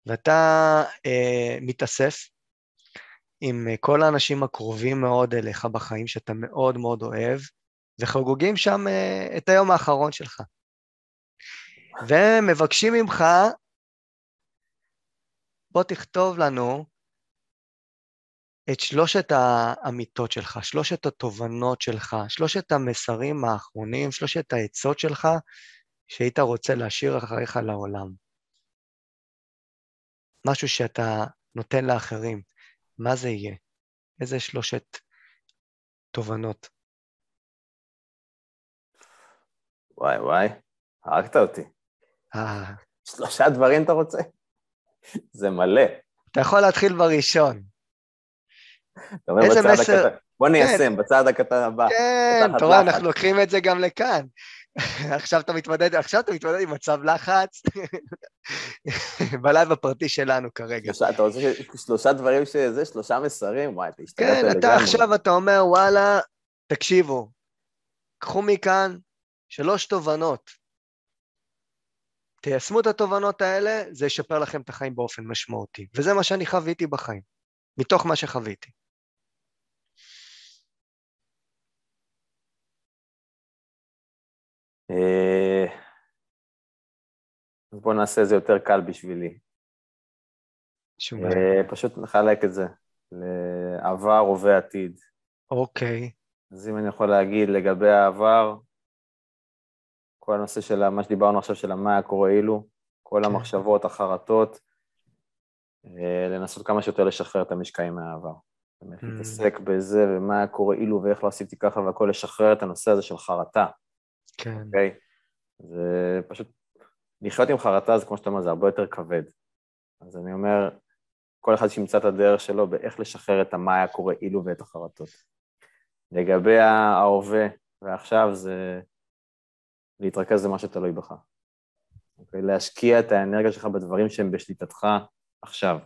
ואתה אה, מתאסף עם אה, כל האנשים הקרובים מאוד אליך בחיים, שאתה מאוד מאוד אוהב, וחוגגים שם אה, את היום האחרון שלך. ומבקשים ממך, בוא תכתוב לנו את שלושת האמיתות שלך, שלושת התובנות שלך, שלושת המסרים האחרונים, שלושת העצות שלך, שהיית רוצה להשאיר אחריך לעולם. משהו שאתה נותן לאחרים, מה זה יהיה? איזה שלושת תובנות? וואי וואי, הרגת אותי. אה, שלושה דברים אתה רוצה? זה מלא. אתה יכול להתחיל בראשון. אתה אומר איזה בצעד מסר- הקטן, בוא ניישם, בצעד הקטן הבא. כן, אתה רואה. אנחנו לוקחים את זה גם לכאן. עכשיו אתה מתמודד, עכשיו אתה מתמודד עם מצב לחץ, בלייב הפרטי שלנו כרגע. שלושה- אתה רוצה שלושה דברים שזה, שלושה מסרים? וואי, אתה השתגעת כן, לגמרי. אתה עכשיו, אתה אומר, וואלה, תקשיבו, קחו מכאן שלוש תובנות. תיישמו את התובנות האלה, זה ישפר לכם את החיים באופן משמעותי. וזה מה שאני חוויתי בחיים, מתוך מה שחוויתי. אז בואו נעשה את זה יותר קל בשבילי. שום אה, פשוט נחלק את זה לעבר, הווה, עתיד. אוקיי. אז אם אני יכול להגיד לגבי העבר, כל הנושא של מה שדיברנו עכשיו, של מה היה קורה אילו, כל כן. המחשבות, החרטות, אה, לנסות כמה שיותר לשחרר את המשקעים מהעבר. באמת Mm. להתעסק בזה, ומה קורה אילו, ואיך לא עשיתי ככה והכל, לשחרר את הנושא הזה של חרטה, כן. אוקיי? זה פשוט, לחיות עם חרטה זה כמו שאתה אומר, זה הרבה יותר כבד. אז אני אומר, כל אחד שימצא את הדרך שלו באיך לשחרר את המה היה קורה אילו ואת החרטות. לגבי ההווה ועכשיו זה להתרכז במה שתלוי בך. אוקיי? להשקיע את האנרגיה שלך בדברים שהם בשליטתך עכשיו.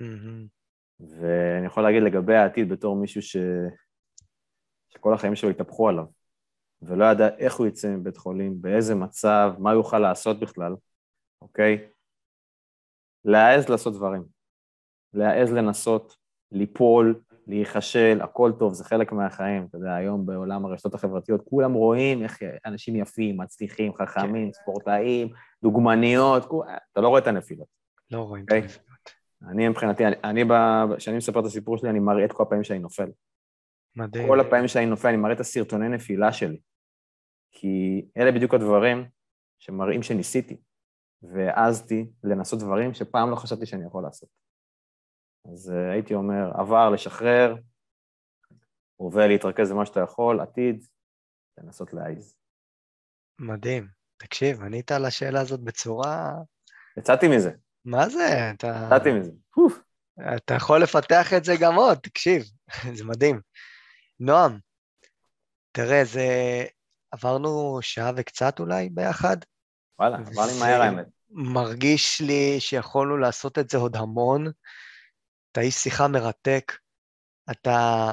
מהמם. ואני יכול להגיד לגבי העתיד בתור מישהו ש... שכל החיים שלו התהפכו עליו, ולא ידע איך הוא יצא מבית חולים, באיזה מצב, מה יוכל לעשות בכלל, אוקיי? להעז לעשות דברים. להעז לנסות, ליפול, להיכשל, הכל טוב, זה חלק מהחיים. אתה יודע, היום בעולם הרשתות החברתיות כולם רואים איך אנשים יפים, מצליחים, חכמים, ספורטאים, דוגמניות, כו- אתה לא רואה את הנפילות. לא רואים את אוקיי. הנפילות. אני מבחינתי, אני, כשאני מספר את הסיפור שלי, אני מראה את כל הפעמים שאני נופל. מדהים. כל הפעמים שאני נופל, אני מראה את הסרטוני נפילה שלי. כי אלה בדיוק הדברים שמראים שניסיתי, והעזתי לנסות דברים שפעם לא חשבתי שאני יכול לעשות. אז uh, הייתי אומר, עבר, לשחרר, הווה להתרכז במה שאתה יכול, עתיד, לנסות להעיז. מדהים. תקשיב, ענית על השאלה הזאת בצורה... יצאתי מזה, מה זה? אתה... יצאתי מזה. אוף. אתה יכול לפתח את זה גם עוד, תקשיב, זה מדהים. נועם, תראה, זה... עברנו שעה וקצת אולי ביחד. וואלה, עבר לי מהר האמת. מרגיש לי שיכולנו לעשות את זה עוד המון. אתה איש שיחה מרתק, אתה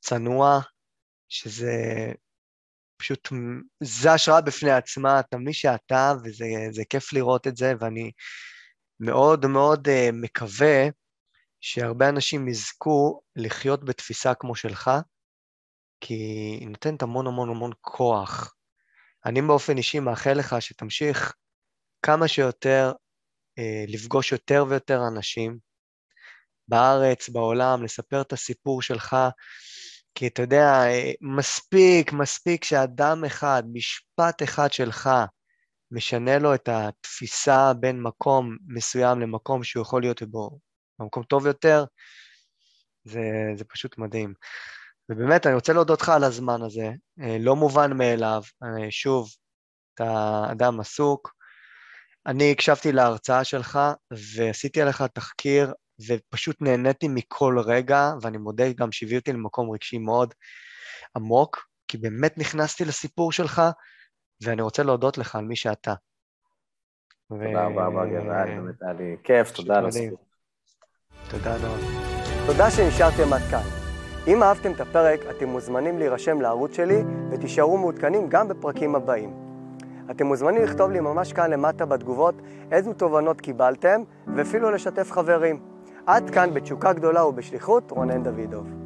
צנוע, שזה פשוט, זה השראה בפני עצמה, אתה מי שאתה, וזה זה כיף לראות את זה, ואני מאוד מאוד uh, מקווה שהרבה אנשים יזכו לחיות בתפיסה כמו שלך, כי היא נותנת המון המון המון כוח. אני באופן אישי מאחל לך שתמשיך כמה שיותר אה, לפגוש יותר ויותר אנשים בארץ, בעולם, לספר את הסיפור שלך, כי אתה יודע, אה, מספיק, מספיק שאדם אחד, משפט אחד שלך, משנה לו את התפיסה בין מקום מסוים למקום שהוא יכול להיות בו במקום טוב יותר, זה, זה פשוט מדהים. ובאמת, אני רוצה להודות לך על הזמן הזה, אה, לא מובן מאליו. אה, שוב, אתה אדם עסוק. אני הקשבתי להרצאה שלך ועשיתי עליך תחקיר, ופשוט נהניתי מכל רגע, ואני מודה גם שהביא אותי למקום רגשי מאוד עמוק, כי באמת נכנסתי לסיפור שלך, ואני רוצה להודות לך על מי שאתה. תודה רבה, רבה, גבעת, באמת היה לי כיף, תודה על. הזכות. תודה, נועם. תודה שנשארתם עד כאן. אם אהבתם את הפרק, אתם מוזמנים להירשם לערוץ שלי ותישארו מעודכנים גם בפרקים הבאים. אתם מוזמנים לכתוב לי ממש כאן למטה בתגובות איזו תובנות קיבלתם, ואפילו לשתף חברים. עד כאן בתשוקה גדולה ובשליחות, רונן דוידוב.